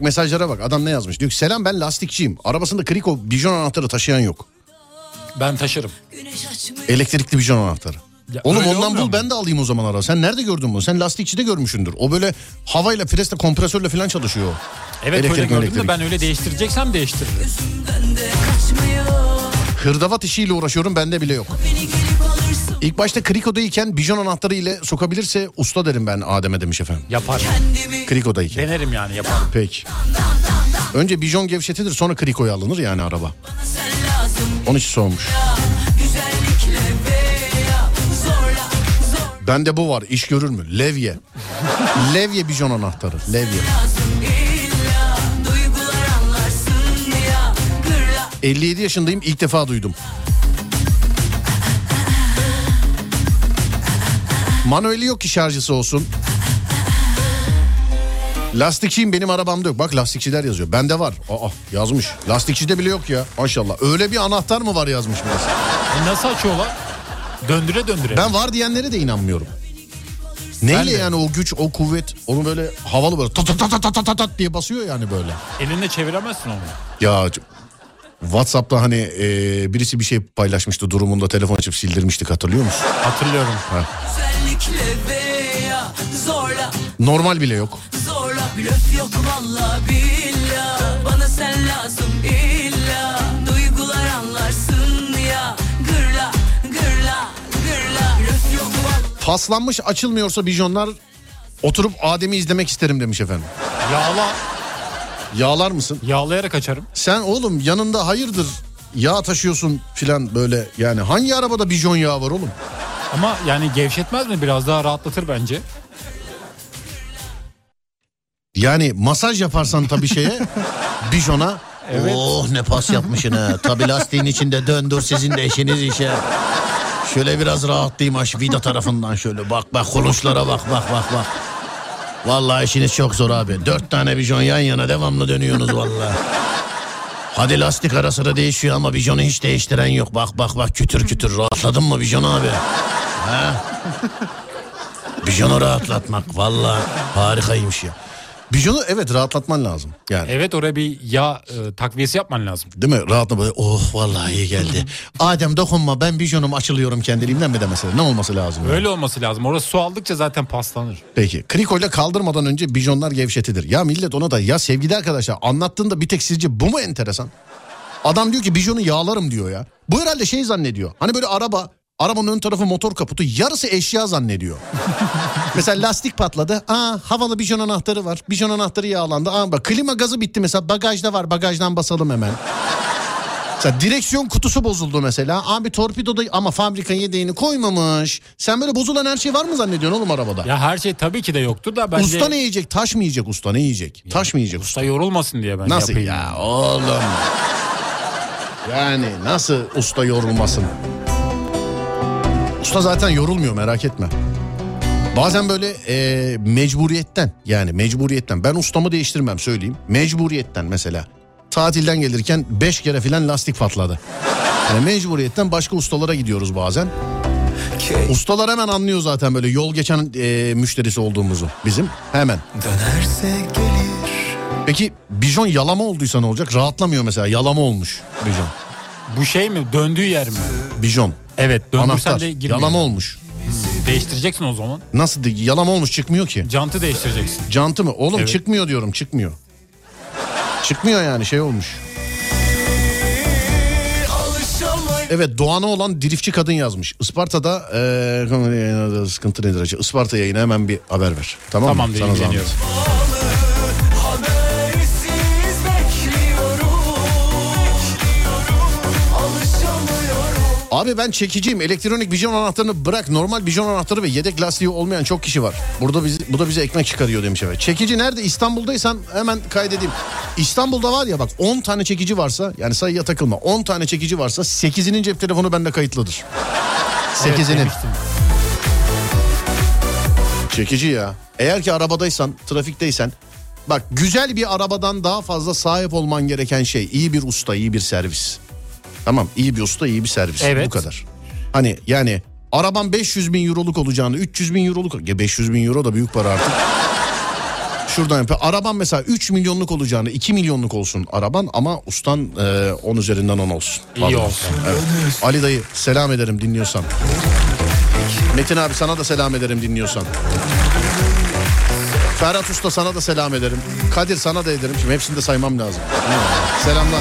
S1: Bak mesajlara bak adam ne yazmış. Diyor ki selam ben lastikçiyim. Arabasında kriko bijon anahtarı taşıyan yok.
S3: Ben taşırım.
S1: Elektrikli bijon anahtarı.
S3: Ya
S1: Oğlum
S3: öyle
S1: ondan bul
S3: mu?
S1: ben de alayım o zaman ara. Sen nerede gördün bunu? Sen lastikçide görmüşsündür. O böyle havayla presle kompresörle falan çalışıyor.
S3: Evet öyle
S1: Elektrik,
S3: gördüm
S1: elektrik.
S3: de ben öyle değiştireceksem değiştiririm.
S1: Hırdavat işiyle uğraşıyorum bende bile yok. İlk başta krikodayken bijon anahtarı ile sokabilirse usta derim ben Adem'e demiş efendim.
S2: Kendimi
S1: Krikodayken.
S3: Denerim yani yaparım.
S1: Peki. Önce bijon gevşetilir sonra krikoya alınır yani araba. Onun için sormuş. Bende bu var iş görür mü? Levye. Levye bijon anahtarı. Levye. 57 yaşındayım ilk defa duydum. Manueli yok ki şarjısı olsun. Lastikçiyim benim arabamda yok. Bak lastikçiler yazıyor. Bende var. Aa yazmış. Lastikçide bile yok ya. Maşallah. Öyle bir anahtar mı var yazmış mesela.
S3: E nasıl açıyorlar? Döndüre döndüre.
S1: Ben var diyenlere de inanmıyorum. Neyle
S3: de.
S1: yani o güç, o kuvvet, onu böyle havalı böyle tat tat tat tat tat tat diye basıyor yani böyle.
S3: Elinle çeviremezsin onu.
S1: Ya WhatsApp'ta hani e, birisi bir şey paylaşmıştı durumunda telefon açıp sildirmiştik hatırlıyor musun?
S3: Hatırlıyorum.
S2: veya zorla
S1: Normal bile yok.
S2: zorla blöf yok valla billah Bana sen lazım illa Duygular anlarsın ya Gırla gırla gırla Blöf yok valla
S1: Paslanmış açılmıyorsa bijonlar oturup Adem'i izlemek isterim demiş efendim.
S3: Yağla.
S1: Yağlar mısın?
S3: Yağlayarak açarım.
S1: Sen oğlum yanında hayırdır yağ taşıyorsun filan böyle yani hangi arabada bijon yağı var oğlum?
S3: Ama yani gevşetmez mi? Biraz daha rahatlatır bence.
S1: Yani masaj yaparsan tabii şeye bijona.
S3: Evet.
S1: Oh ne pas yapmışsın ha. Tabii lastiğin içinde döndür sizin de eşiniz işe. Şöyle biraz rahatlayayım aş vida tarafından şöyle. Bak bak kulunçlara bak bak bak bak. Vallahi işiniz çok zor abi. Dört tane bijon yan yana devamlı dönüyorsunuz vallahi. Hadi lastik ara sıra değişiyor ama bijonu hiç değiştiren yok. Bak bak bak kütür kütür rahatladın mı bijon abi? Ha? Bijonu rahatlatmak vallahi harikaymış ya. Bijonu evet rahatlatman lazım. Yani
S3: Evet oraya bir yağ e, takviyesi yapman lazım.
S1: değil mi? Rahatla böyle oh vallahi iyi geldi. Adem dokunma ben bijonum açılıyorum kendiliğimden mi de mesela ne olması lazım?
S3: Öyle olması lazım. Orası su aldıkça zaten paslanır.
S1: Peki krikoyla kaldırmadan önce bijonlar gevşetilir. Ya millet ona da ya sevgili arkadaşlar anlattığında bir tek sizce bu mu enteresan? Adam diyor ki bijonu yağlarım diyor ya. Bu herhalde şey zannediyor. Hani böyle araba arabanın ön tarafı motor kaputu yarısı eşya zannediyor. mesela lastik patladı. Aa havalı bijon anahtarı var. Bijon anahtarı yağlandı. Aa bak klima gazı bitti mesela bagajda var. Bagajdan basalım hemen. Mesela direksiyon kutusu bozuldu mesela. Abi torpidoda ama fabrika yedeğini koymamış. Sen böyle bozulan her şey var mı zannediyorsun oğlum arabada?
S3: Ya her şey tabii ki de yoktur da bence...
S1: Usta ne yiyecek? Taş mı yiyecek usta? Ne yiyecek? Taş mı yiyecek usta?
S3: Usta yorulmasın diye ben
S1: Nasıl
S3: yapayım.
S1: ya oğlum? Yani nasıl usta yorulmasın? Usta zaten yorulmuyor merak etme. Bazen böyle e, mecburiyetten yani mecburiyetten ben ustamı değiştirmem söyleyeyim. Mecburiyetten mesela tatilden gelirken 5 kere filan lastik patladı. Yani mecburiyetten başka ustalara gidiyoruz bazen. Ustalar hemen anlıyor zaten böyle yol geçen e, müşterisi olduğumuzu bizim hemen.
S5: Dönerse gelir
S1: Peki bijon yalama olduysa ne olacak? Rahatlamıyor mesela yalama olmuş bijon.
S3: Bu şey mi? Döndüğü yer mi?
S1: Bijon.
S3: Evet döndürsen
S1: Anahtar.
S3: de girmiyor.
S1: Yalama olmuş.
S3: Değiştireceksin o zaman.
S1: Nasıl? de- Yalama olmuş çıkmıyor ki.
S3: Jantı değiştireceksin.
S1: Cantı mı? Oğlum
S3: Evet.
S1: çıkmıyor diyorum çıkmıyor. Çıkmıyor yani şey olmuş. Evet Doğan'a olan dirifçi kadın yazmış. Isparta'da eee sıkıntı nedir acaba? Isparta yayına hemen bir haber ver. Tamam,
S3: Tamam
S1: mı?
S3: diye
S1: Sana zahmet.
S3: ilgileniyorum.
S1: Abi ben çekiciyim. Elektronik bijon anahtarını bırak. Normal bijon anahtarı ve yedek lastiği olmayan çok kişi var. Burada bizi, bu da bize ekmek çıkarıyor demiş evet. Çekici nerede? İstanbul'daysan hemen kaydedeyim. İstanbul'da var ya bak 10 tane çekici varsa yani sayıya takılma. 10 tane çekici varsa 8'inin cep telefonu bende kayıtlıdır. 8'inin.
S3: demiştim.
S1: Çekici ya. Eğer ki arabadaysan, trafikteysen bak güzel bir arabadan daha fazla sahip olman gereken şey iyi bir usta, iyi bir servis. Tamam, iyi bir usta, iyi bir servis.
S3: Evet.
S1: Bu kadar. Hani yani araban 500 bin euroluk olacağını 300 bin euroluk ya 500 bin euro da büyük para artık. Şuradan yapıyor. Araban mesela 3 milyonluk olacağını 2 milyonluk olsun araban ama ustan e, 10 üzerinden 10 olsun.
S3: İyi
S1: Vallahi.
S3: olsun.
S1: Evet. Ali dayı selam ederim dinliyorsan. Metin abi sana da selam ederim dinliyorsan. Ferhat Usta sana da selam ederim. Kadir sana da ederim. Şimdi hepsini de saymam lazım. Selamlar.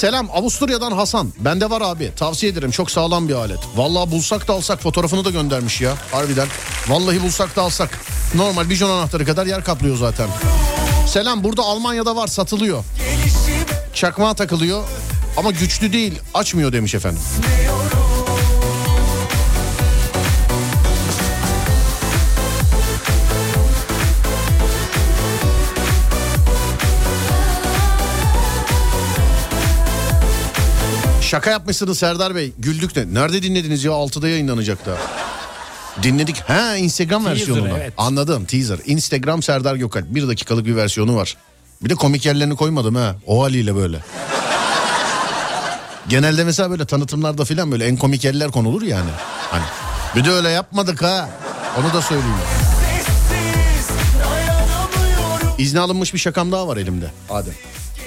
S1: Selam Avusturya'dan Hasan. Bende var abi. Tavsiye ederim. Çok sağlam bir alet. Vallahi bulsak da alsak fotoğrafını da göndermiş ya. Harbiden. Vallahi bulsak da alsak. Normal bijon anahtarı kadar yer kaplıyor zaten. Selam burada Almanya'da var satılıyor. Çakmağa takılıyor ama güçlü değil açmıyor demiş efendim. Şaka yapmışsınız Serdar Bey. Güldük de. Nerede dinlediniz ya? 6'da yayınlanacak da. Dinledik. Ha Instagram
S3: Teaser,
S1: versiyonunu.
S3: evet.
S1: Anladım teaser. Instagram Serdar Gökalp. Bir dakikalık bir versiyonu var. Bir de komik yerlerini koymadım ha. O haliyle böyle. Genelde mesela böyle tanıtımlarda filan böyle en komik yerler konulur yani. Hani bir de öyle yapmadık ha. Onu da söyleyeyim. İzni alınmış bir şakam daha var elimde. Adem.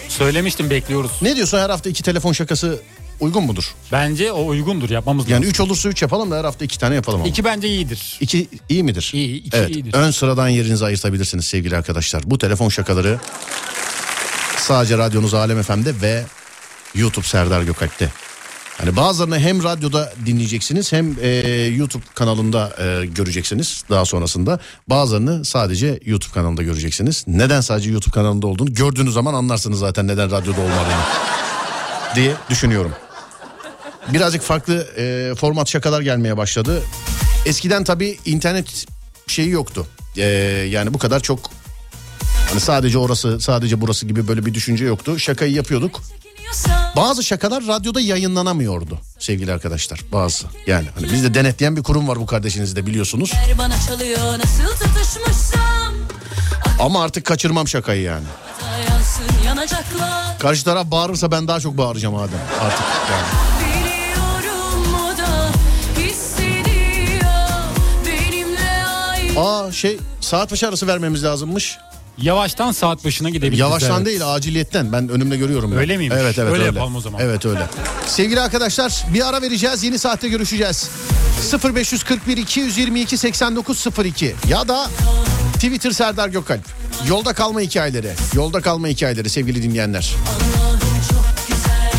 S3: Söylemiştim bekliyoruz.
S1: Ne diyorsun her hafta iki telefon şakası uygun mudur?
S3: Bence o uygundur yapmamız
S1: Yani
S3: lazım.
S1: 3 olursa 3 yapalım da her hafta 2 tane yapalım ama.
S3: İki bence iyidir.
S1: İki iyi midir?
S3: İyi, iki
S1: evet,
S3: iyidir.
S1: Ön sıradan yerinizi ayırtabilirsiniz sevgili arkadaşlar. Bu telefon şakaları sadece radyonuz Alem FM'de ve YouTube Serdar Gökalp'te. Hani bazılarını hem radyoda dinleyeceksiniz hem e, YouTube kanalında e, göreceksiniz daha sonrasında. Bazılarını sadece YouTube kanalında göreceksiniz. Neden sadece YouTube kanalında olduğunu gördüğünüz zaman anlarsınız zaten neden radyoda olmadığını diye düşünüyorum. Birazcık farklı e, format şakalar gelmeye başladı. Eskiden tabii internet şeyi yoktu. E, yani bu kadar çok hani sadece orası sadece burası gibi böyle bir düşünce yoktu. Şakayı yapıyorduk. Bazı şakalar radyoda yayınlanamıyordu sevgili arkadaşlar. Bazı yani hani bizde denetleyen bir kurum var bu kardeşiniz de biliyorsunuz.
S2: Çalıyor
S1: Ama artık kaçırmam şakayı yani.
S2: Yansın
S1: Karşı taraf bağırırsa ben daha çok bağıracağım Adem artık yani. Aa şey saat başı arası vermemiz lazımmış.
S3: Yavaştan saat başına gidebiliriz.
S1: Yavaştan
S3: evet.
S1: değil aciliyetten ben önümde görüyorum. Ben.
S3: Öyle miymiş?
S1: Evet evet
S3: Öyle
S1: öyle.
S3: yapalım o zaman.
S1: Evet öyle. Sevgili arkadaşlar bir ara vereceğiz yeni saatte görüşeceğiz. 0541 222 8902 ya da Twitter Serdar Gökalp. Yolda kalma hikayeleri. Yolda kalma hikayeleri sevgili dinleyenler.
S2: Güzel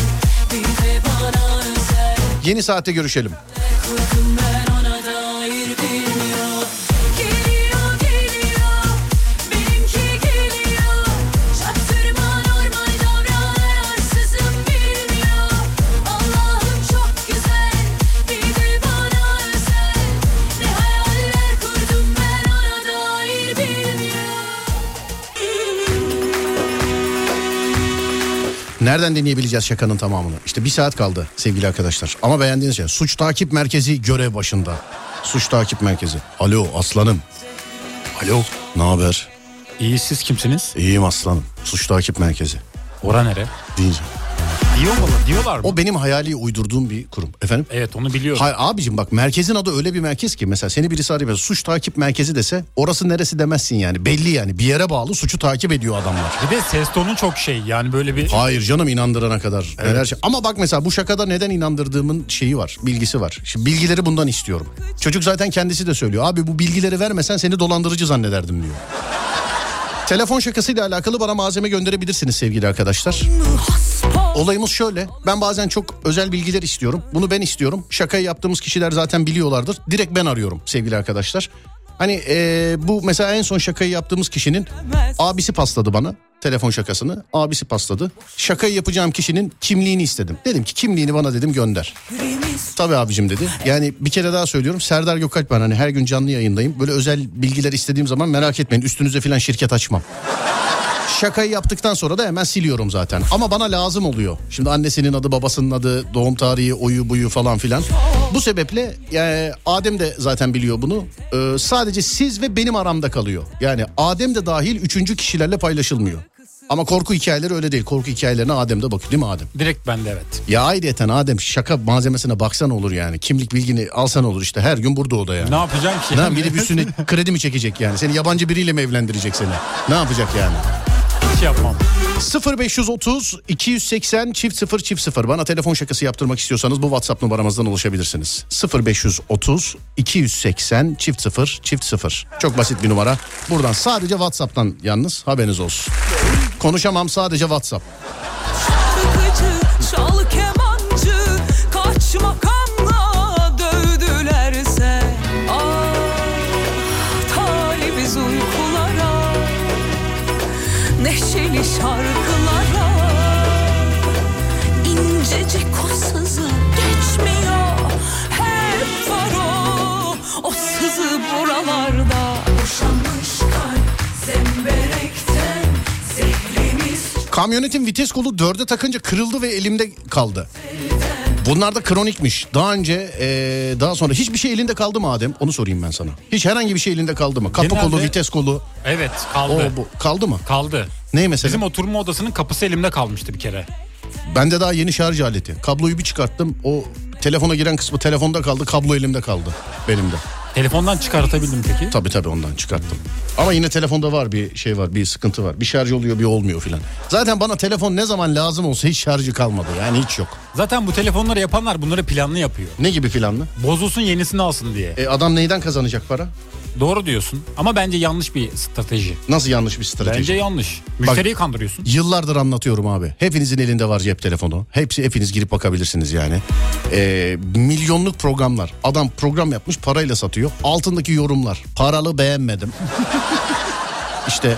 S2: özel
S1: Yeni saatte görüşelim. Nereden dinleyebileceğiz şakanın tamamını? İşte bir saat kaldı sevgili arkadaşlar. Ama beğendiğiniz şey suç takip merkezi görev başında. Suç takip merkezi. Alo aslanım. Alo. Ne haber?
S3: İyi siz kimsiniz?
S1: İyiyim aslanım. Suç takip merkezi.
S3: Ora nere?
S1: Deyince.
S3: Diyor mu? Diyorlar mı?
S1: O benim hayali uydurduğum bir kurum. Efendim?
S3: Evet onu biliyorum.
S1: Hayır abicim bak merkezin adı öyle bir merkez ki mesela seni birisi arıyor suç takip merkezi dese orası neresi demezsin yani belli yani bir yere bağlı suçu takip ediyor adamlar.
S3: Bir de ses tonu çok şey yani böyle bir...
S1: Hayır canım inandırana kadar. Neler şey. Ama bak mesela bu şakada neden inandırdığımın şeyi var, bilgisi var. Şimdi bilgileri bundan istiyorum. Çocuk zaten kendisi de söylüyor. Abi bu bilgileri vermesen seni dolandırıcı zannederdim diyor. Telefon şakasıyla alakalı bana malzeme gönderebilirsiniz sevgili arkadaşlar. Olayımız şöyle. Ben bazen çok özel bilgiler istiyorum. Bunu ben istiyorum. Şakayı yaptığımız kişiler zaten biliyorlardır. Direkt ben arıyorum sevgili arkadaşlar. Hani eee, bu mesela en son şakayı yaptığımız kişinin abisi pasladı bana telefon şakasını. Abisi pasladı. Şakayı yapacağım kişinin kimliğini istedim. Dedim ki kimliğini bana dedim gönder. Tabii abicim dedi. Yani bir kere daha söylüyorum. Serdar Gökalp ben hani her gün canlı yayındayım. Böyle özel bilgiler istediğim zaman merak etmeyin. Üstünüze falan şirket açmam. Şakayı yaptıktan sonra da hemen siliyorum zaten. Ama bana lazım oluyor. Şimdi annesinin adı, babasının adı, doğum tarihi, oyu buyu falan filan. Bu sebeple yani Adem de zaten biliyor bunu. Ee, sadece siz ve benim aramda kalıyor. Yani Adem de dahil üçüncü kişilerle paylaşılmıyor. Ama korku hikayeleri öyle değil. Korku hikayelerine Adem de bakıyor değil mi Adem?
S3: Direkt bende evet.
S1: Ya ayrıyeten Adem şaka malzemesine baksan olur yani. Kimlik bilgini alsan olur işte her gün burada o da yani.
S3: Ne yapacağım ki?
S1: Ne yapayım, de üstüne kredi mi çekecek yani? Seni yabancı biriyle mi evlendirecek seni? Ne yapacak yani?
S3: Yapmam.
S1: 0530 280 çift 0 çift 0 bana telefon şakası yaptırmak istiyorsanız bu WhatsApp numaramızdan ulaşabilirsiniz. 0530 280 çift 0 çift 0 çok basit bir numara. Buradan sadece WhatsApp'tan yalnız haberiniz olsun. Konuşamam sadece WhatsApp. Kamyonetin vites kolu dörde takınca kırıldı ve elimde kaldı. Bunlar da kronikmiş. Daha önce eee, daha sonra hiçbir şey elinde kaldı mı Adem? Onu sorayım ben sana. Hiç herhangi bir şey elinde kaldı mı? Kapı
S3: Genelde-
S1: kolu, vites kolu.
S3: Evet
S1: O
S3: kaldı.
S1: bu kaldı mı?
S3: Kaldı.
S1: Ne mesela?
S3: Bizim oturma odasının kapısı elimde kalmıştı bir kere.
S1: Bende daha yeni şarj aleti. Kabloyu bir çıkarttım. O telefona giren kısmı telefonda kaldı. Kablo elimde kaldı. Benim de.
S3: Telefondan çıkartabildim peki.
S1: Tabii tabii ondan çıkarttım. Ama yine telefonda var bir şey var. Bir sıkıntı var. Bir şarj oluyor bir olmuyor filan. Zaten bana telefon ne zaman lazım olsa hiç şarjı kalmadı. Yani hiç yok.
S3: Zaten bu telefonları yapanlar bunları planlı yapıyor.
S1: Ne gibi filanlı?
S3: Bozulsun yenisini alsın diye.
S1: E, adam neyden kazanacak para?
S3: Doğru diyorsun ama bence yanlış bir strateji.
S1: Nasıl yanlış bir strateji?
S3: Bence yanlış. Müşteriyi kandırıyorsun.
S1: Yıllardır anlatıyorum abi. Hepinizin elinde var cep telefonu. Hepsi hepiniz girip bakabilirsiniz yani. Ee, milyonluk programlar. Adam program yapmış parayla satıyor. Altındaki yorumlar. Paralı beğenmedim. işte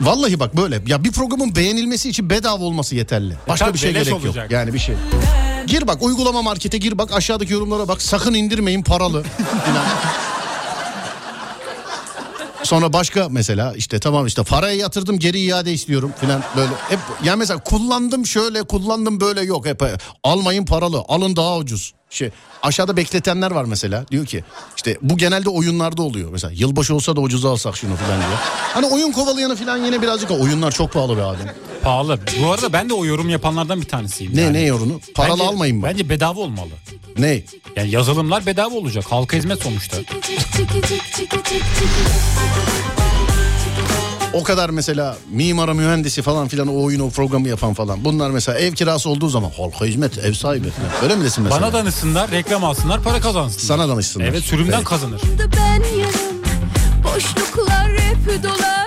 S1: Vallahi bak böyle. Ya bir programın beğenilmesi için bedava olması yeterli. Başka
S3: tabii
S1: bir şey gerek yok.
S3: olacak.
S1: Yani bir şey. Gir bak uygulama markete gir bak aşağıdaki yorumlara bak. Sakın indirmeyin paralı. Sonra başka mesela işte tamam işte parayı yatırdım geri iade istiyorum filan böyle hep yani mesela kullandım şöyle kullandım böyle yok hep almayın paralı alın daha ucuz. Şey aşağıda bekletenler var mesela diyor ki işte bu genelde oyunlarda oluyor mesela yılbaşı olsa da ucuza alsak şunu filan diyor. Hani oyun kovalayanı filan yine birazcık oyunlar çok pahalı be Adem.
S3: Pahalı. Bu arada ben de o yorum yapanlardan bir tanesiyim.
S1: Ne
S3: yani.
S1: ne yorunu? Paralı
S3: Bence-
S1: almayın mı?
S3: Bence bedava olmalı.
S1: Ne?
S3: Yani yazılımlar bedava olacak. Halka hizmet sonuçta.
S1: O kadar mesela mimara mühendisi falan filan o oyunu o programı yapan falan. Bunlar mesela ev kirası olduğu zaman halka hizmet ev sahibi falan. Öyle mi desin mesela?
S3: Bana danışsınlar, reklam alsınlar, para kazansınlar.
S1: Sana danışsınlar.
S3: Evet sürümden
S1: Evet.
S3: kazanır.
S6: ben yarım Boşluklar hep dolar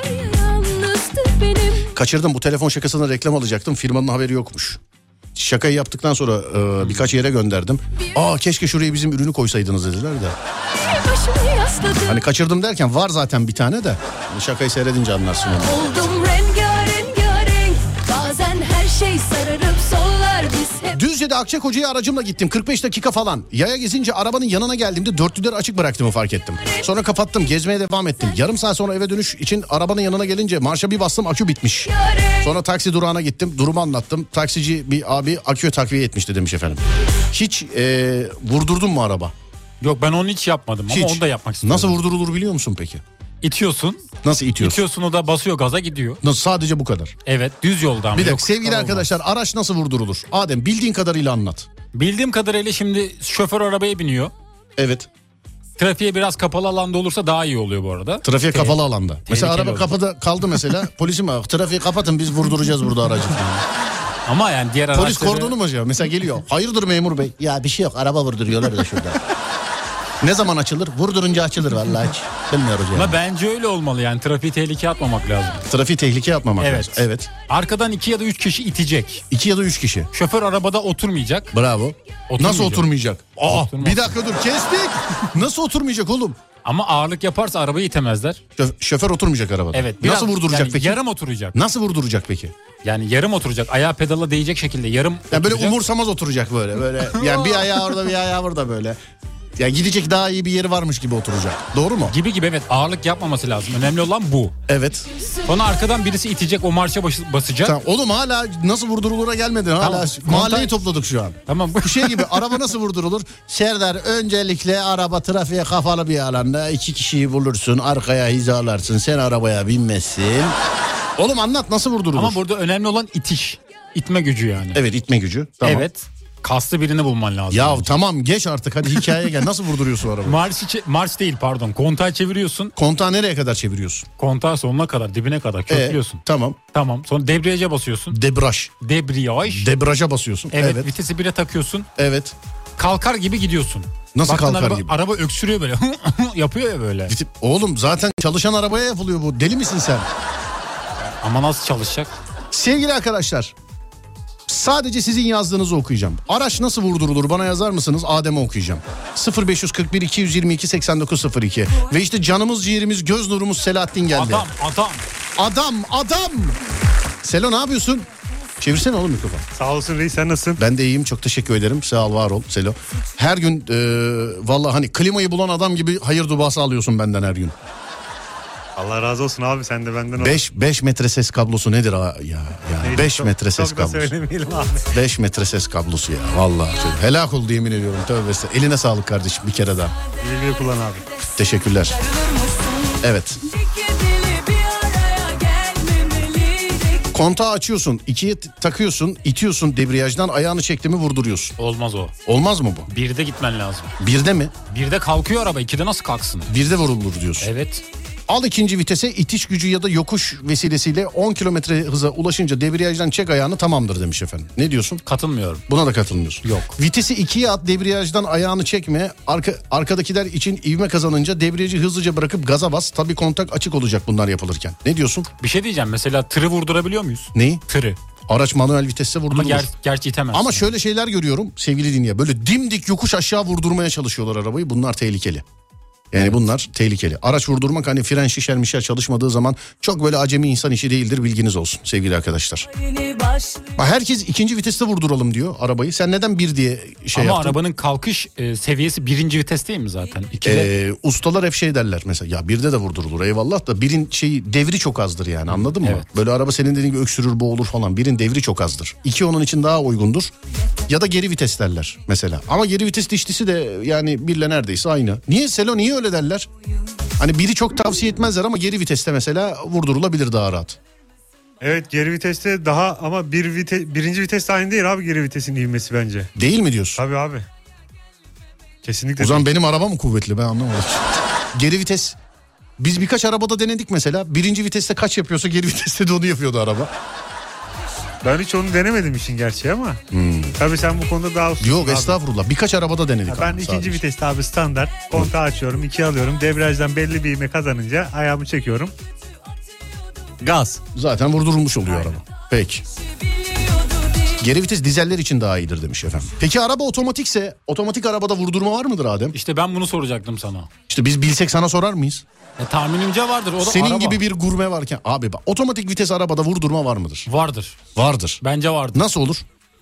S1: Kaçırdım bu telefon şakasına reklam alacaktım firmanın haberi yokmuş. Şakayı yaptıktan sonra e, birkaç yere gönderdim. Aa keşke şuraya bizim ürünü koysaydınız dediler de. Hani kaçırdım derken var zaten bir tane de. Şakayı seyredince anlarsın onu.
S6: Oldum rengarenk Bazen her şey
S1: Düzce'de Akçakoca'ya aracımla gittim 45 dakika falan. Yaya gezince arabanın yanına geldiğimde dörtlüleri açık bıraktığımı fark ettim. Sonra kapattım gezmeye devam ettim. Yarım saat sonra eve dönüş için arabanın yanına gelince marşa bir bastım akü bitmiş. Sonra taksi durağına gittim durumu anlattım. Taksici bir abi akü takviye etmişti demiş efendim. Hiç e, vurdurdun mu araba?
S3: Yok ben onu hiç yapmadım ama
S1: Hiç.
S3: onu da yapmak istiyorum.
S1: Nasıl vurdurulur biliyor musun peki?
S3: İtiyorsun.
S1: Nasıl itiyorsun?
S3: İtiyorsun o da basıyor gaza gidiyor.
S1: Nasıl sadece bu kadar?
S3: Evet düz yolda ama.
S1: Bir dakika sevgili
S3: olmaz.
S1: arkadaşlar araç nasıl vurdurulur? Adem bildiğin kadarıyla anlat.
S3: Bildiğim kadarıyla şimdi şoför arabaya biniyor.
S1: Evet.
S3: Trafiğe biraz kapalı alanda olursa daha iyi oluyor bu arada.
S1: Trafiğe
S3: Te-
S1: kapalı alanda. Mesela araba
S3: olur.
S1: kapıda kaldı mesela. Polisim var. Trafiği kapatın biz vurduracağız burada aracı.
S3: Ama yani diğer
S1: Polis
S3: araçları...
S1: kordonu mu acaba? Mesela geliyor. Hayırdır memur bey? Ya bir şey yok. Araba vurduruyorlar da şurada. ne zaman açılır? Vurdurunca açılır vallahi hiç. Bilmiyoruz yani.
S3: Ama bence öyle olmalı yani trafiği tehlikeye atmamak lazım.
S1: Trafiği tehlikeye atmamak
S3: Evet.
S1: lazım. Evet.
S3: Arkadan iki ya da üç kişi itecek.
S1: İki ya da üç kişi.
S3: Şoför arabada oturmayacak.
S1: Bravo.
S3: Oturmayacak.
S1: Nasıl oturmayacak? Aa,
S3: Oturmaz.
S1: bir dakika dur kestik. Nasıl oturmayacak oğlum?
S3: Ama ağırlık yaparsa arabayı itemezler.
S1: Şö- şoför oturmayacak arabada.
S3: Evet.
S1: Nasıl
S3: biraz-
S1: vurduracak
S3: yani
S1: peki?
S3: Yarım oturacak.
S1: Nasıl vurduracak peki?
S3: Yani yarım oturacak. Ayağı pedala değecek şekilde yarım
S1: Ya böyle
S3: oturacak.
S1: umursamaz oturacak böyle. Böyle yani bir ayağı orada bir ayağı burada böyle. Ya gidecek daha iyi bir yeri varmış gibi oturacak. Doğru mu?
S3: Gibi gibi evet ağırlık yapmaması lazım. Önemli olan bu.
S1: Evet.
S3: Sonra arkadan birisi itecek o marşa başı- basacak.
S1: Tamam. Oğlum hala nasıl vurdurulura gelmedin. Hala
S3: Tamam.
S1: mahalleyi topladık şu an.
S3: Tamam bu
S1: Bu şey gibi araba nasıl vurdurulur? Serdar öncelikle araba trafiğe kafalı bir alanda iki kişiyi bulursun arkaya hizalarsın sen arabaya binmezsin. Oğlum anlat nasıl vurdurulur?
S3: Ama burada önemli olan itiş. İtme gücü yani.
S1: Evet itme gücü. Tamam.
S3: Evet. Kaslı birini bulman lazım.
S1: Ya
S3: bence.
S1: tamam geç artık hadi hikayeye gel. Nasıl vurduruyorsun arabayı?
S3: Marş, içi- marş değil pardon. Kontağı çeviriyorsun.
S1: Kontağı nereye kadar çeviriyorsun?
S3: Kontağı sonuna kadar dibine kadar
S1: Ee,
S3: köklüyorsun.
S1: tamam.
S3: Tamam. Sonra debriyaja basıyorsun.
S1: Debraj.
S3: Debriyaj.
S1: Debraja basıyorsun.
S3: evet,
S1: Evet.
S3: vitesi bire takıyorsun.
S1: Evet.
S3: Kalkar gibi gidiyorsun.
S1: Nasıl
S3: Baktın
S1: kalkar
S3: araba,
S1: gibi?
S3: Araba öksürüyor böyle. Yapıyor ya böyle.
S1: Oğlum zaten çalışan arabaya yapılıyor bu. Deli misin sen?
S3: Ama nasıl çalışacak?
S1: Sevgili arkadaşlar. Sadece sizin yazdığınızı okuyacağım. Araç nasıl vurdurulur bana yazar mısınız? Adem'e okuyacağım. 0541 222 8902. Ve işte canımız ciğerimiz göz nurumuz Selahattin geldi.
S3: Adam adam.
S1: Adam adam. Selo ne yapıyorsun? Çevirsene oğlum mikrofon.
S7: Sağ olsun reis sen nasılsın?
S1: Ben de iyiyim çok teşekkür ederim. Sağ ol var ol Selo. Her gün e, valla hani klimayı bulan adam gibi hayır duası alıyorsun benden her gün.
S7: Allah razı olsun abi sen de benden ol.
S1: 5 5 metre ses kablosu nedir ya? Ya 5
S7: çok-
S1: metre ses
S7: Çok da
S1: kablosu.
S7: söylemeyelim abi.
S1: 5 metre ses kablosu ya. Vallahi çok helak oldu yemin ediyorum. Tövbe estağfurullah. Eline sağlık kardeşim bir kere daha.
S7: Güle güle kullan abi.
S1: Teşekkürler. Evet. Kontağı açıyorsun. ikiye takıyorsun. itiyorsun debriyajdan ayağını çekti mi vurduruyorsun.
S3: Olmaz o.
S1: Olmaz mı bu?
S3: Birde gitmen lazım.
S1: Birde mi?
S3: Birde kalkıyor araba. ikide nasıl kalksın?
S1: Birde vurulur diyorsun.
S3: Evet.
S1: Al ikinci vitese itiş gücü ya da yokuş vesilesiyle 10 kilometre hıza ulaşınca debriyajdan çek ayağını tamamdır demiş efendim. Ne diyorsun?
S3: Katılmıyorum.
S1: Buna da katılmıyorsun.
S3: Yok.
S1: Vitesi ikiye at debriyajdan ayağını çekme. Arka, arkadakiler için ivme kazanınca debriyajı hızlıca bırakıp gaza bas. Tabii kontak açık olacak bunlar yapılırken. Ne diyorsun?
S3: Bir şey diyeceğim. Mesela tırı vurdurabiliyor muyuz?
S1: Neyi?
S3: Tırı.
S1: Araç manuel vitesse
S3: Ama
S1: vurdurulur.
S3: ger gerçi itemezsin.
S1: Ama şöyle şeyler görüyorum sevgili dinleyen. Böyle dimdik yokuş aşağı vurdurmaya çalışıyorlar arabayı. Bunlar tehlikeli. Yani bunlar tehlikeli. Araç vurdurmak hani fren şişer mişer çalışmadığı zaman çok böyle acemi insan işi değildir bilginiz olsun sevgili arkadaşlar. Bak herkes ikinci viteste vurduralım diyor arabayı. Sen neden bir diye şey
S3: Ama
S1: yaptın?
S3: arabanın kalkış e, seviyesi birinci vites değil mi zaten? İkide
S1: Ee, ustalar hep şey derler mesela ya birde de vurdurulur eyvallah da birin şeyi devri çok azdır yani anladın mı?
S3: Evet.
S1: Böyle araba senin dediğin gibi öksürür boğulur falan birin devri çok azdır. İki onun için daha uygundur ya da geri vites derler mesela. Ama geri vites dişlisi de yani birle neredeyse aynı. Niye Selo niye öyle derler? Hani biri çok tavsiye etmezler ama geri viteste mesela vurdurulabilir daha rahat.
S7: Evet geri viteste daha ama bir vite, birinci viteste aynı değil abi geri vitesin ivmesi bence.
S1: Değil mi diyorsun?
S7: Tabii abi. Kesinlikle.
S1: O zaman
S7: değil.
S1: benim araba mı kuvvetli ben anlamadım. geri vites biz birkaç arabada denedik mesela. Birinci viteste kaç yapıyorsa geri viteste de onu yapıyordu araba.
S7: Ben hiç onu denemedim işin gerçeği ama. Tabii sen bu konuda daha ustasın
S1: Yok
S7: abi.
S1: estağfurullah. Birkaç arabada denedik.
S7: Ya Ben
S1: ama
S7: ikinci
S1: sadece.
S7: viteste abi standart. Kontağı açıyorum, ikiye alıyorum. Debriyajdan belli bir ivme kazanınca ayağımı çekiyorum. Gaz.
S1: Zaten vurdurulmuş oluyor
S7: Aynen.
S1: araba. Peki. Geri vites dizeller için daha iyidir demiş efendim. Peki araba otomatikse otomatik arabada vurdurma var mıdır Adem?
S3: İşte ben bunu soracaktım sana.
S1: İşte biz bilsek sana sorar mıyız?
S3: E, tahminimce vardır. O da
S1: Senin
S3: araba.
S1: gibi bir gurme varken abi bak otomatik vites arabada vurdurma var mıdır?
S3: Vardır.
S1: Vardır.
S3: Bence vardır.
S1: Nasıl olur?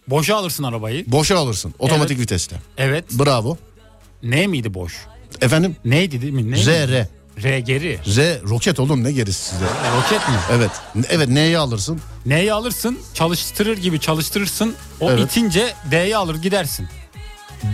S3: Boşa alırsın arabayı.
S1: Boşa alırsın otomatik
S3: Evet.
S1: viteste.
S3: Evet.
S1: Bravo.
S3: Ne miydi boş?
S1: Efendim?
S3: Neydi değil mi? Neydi?
S1: Z, R.
S3: R geri.
S1: Z roket oğlum ne gerisi sizde?
S3: Roket mi?
S1: Evet. Evet N'yi alırsın.
S3: Neyi alırsın? Çalıştırır gibi çalıştırırsın. O
S1: Evet.
S3: itince D'yi alır gidersin.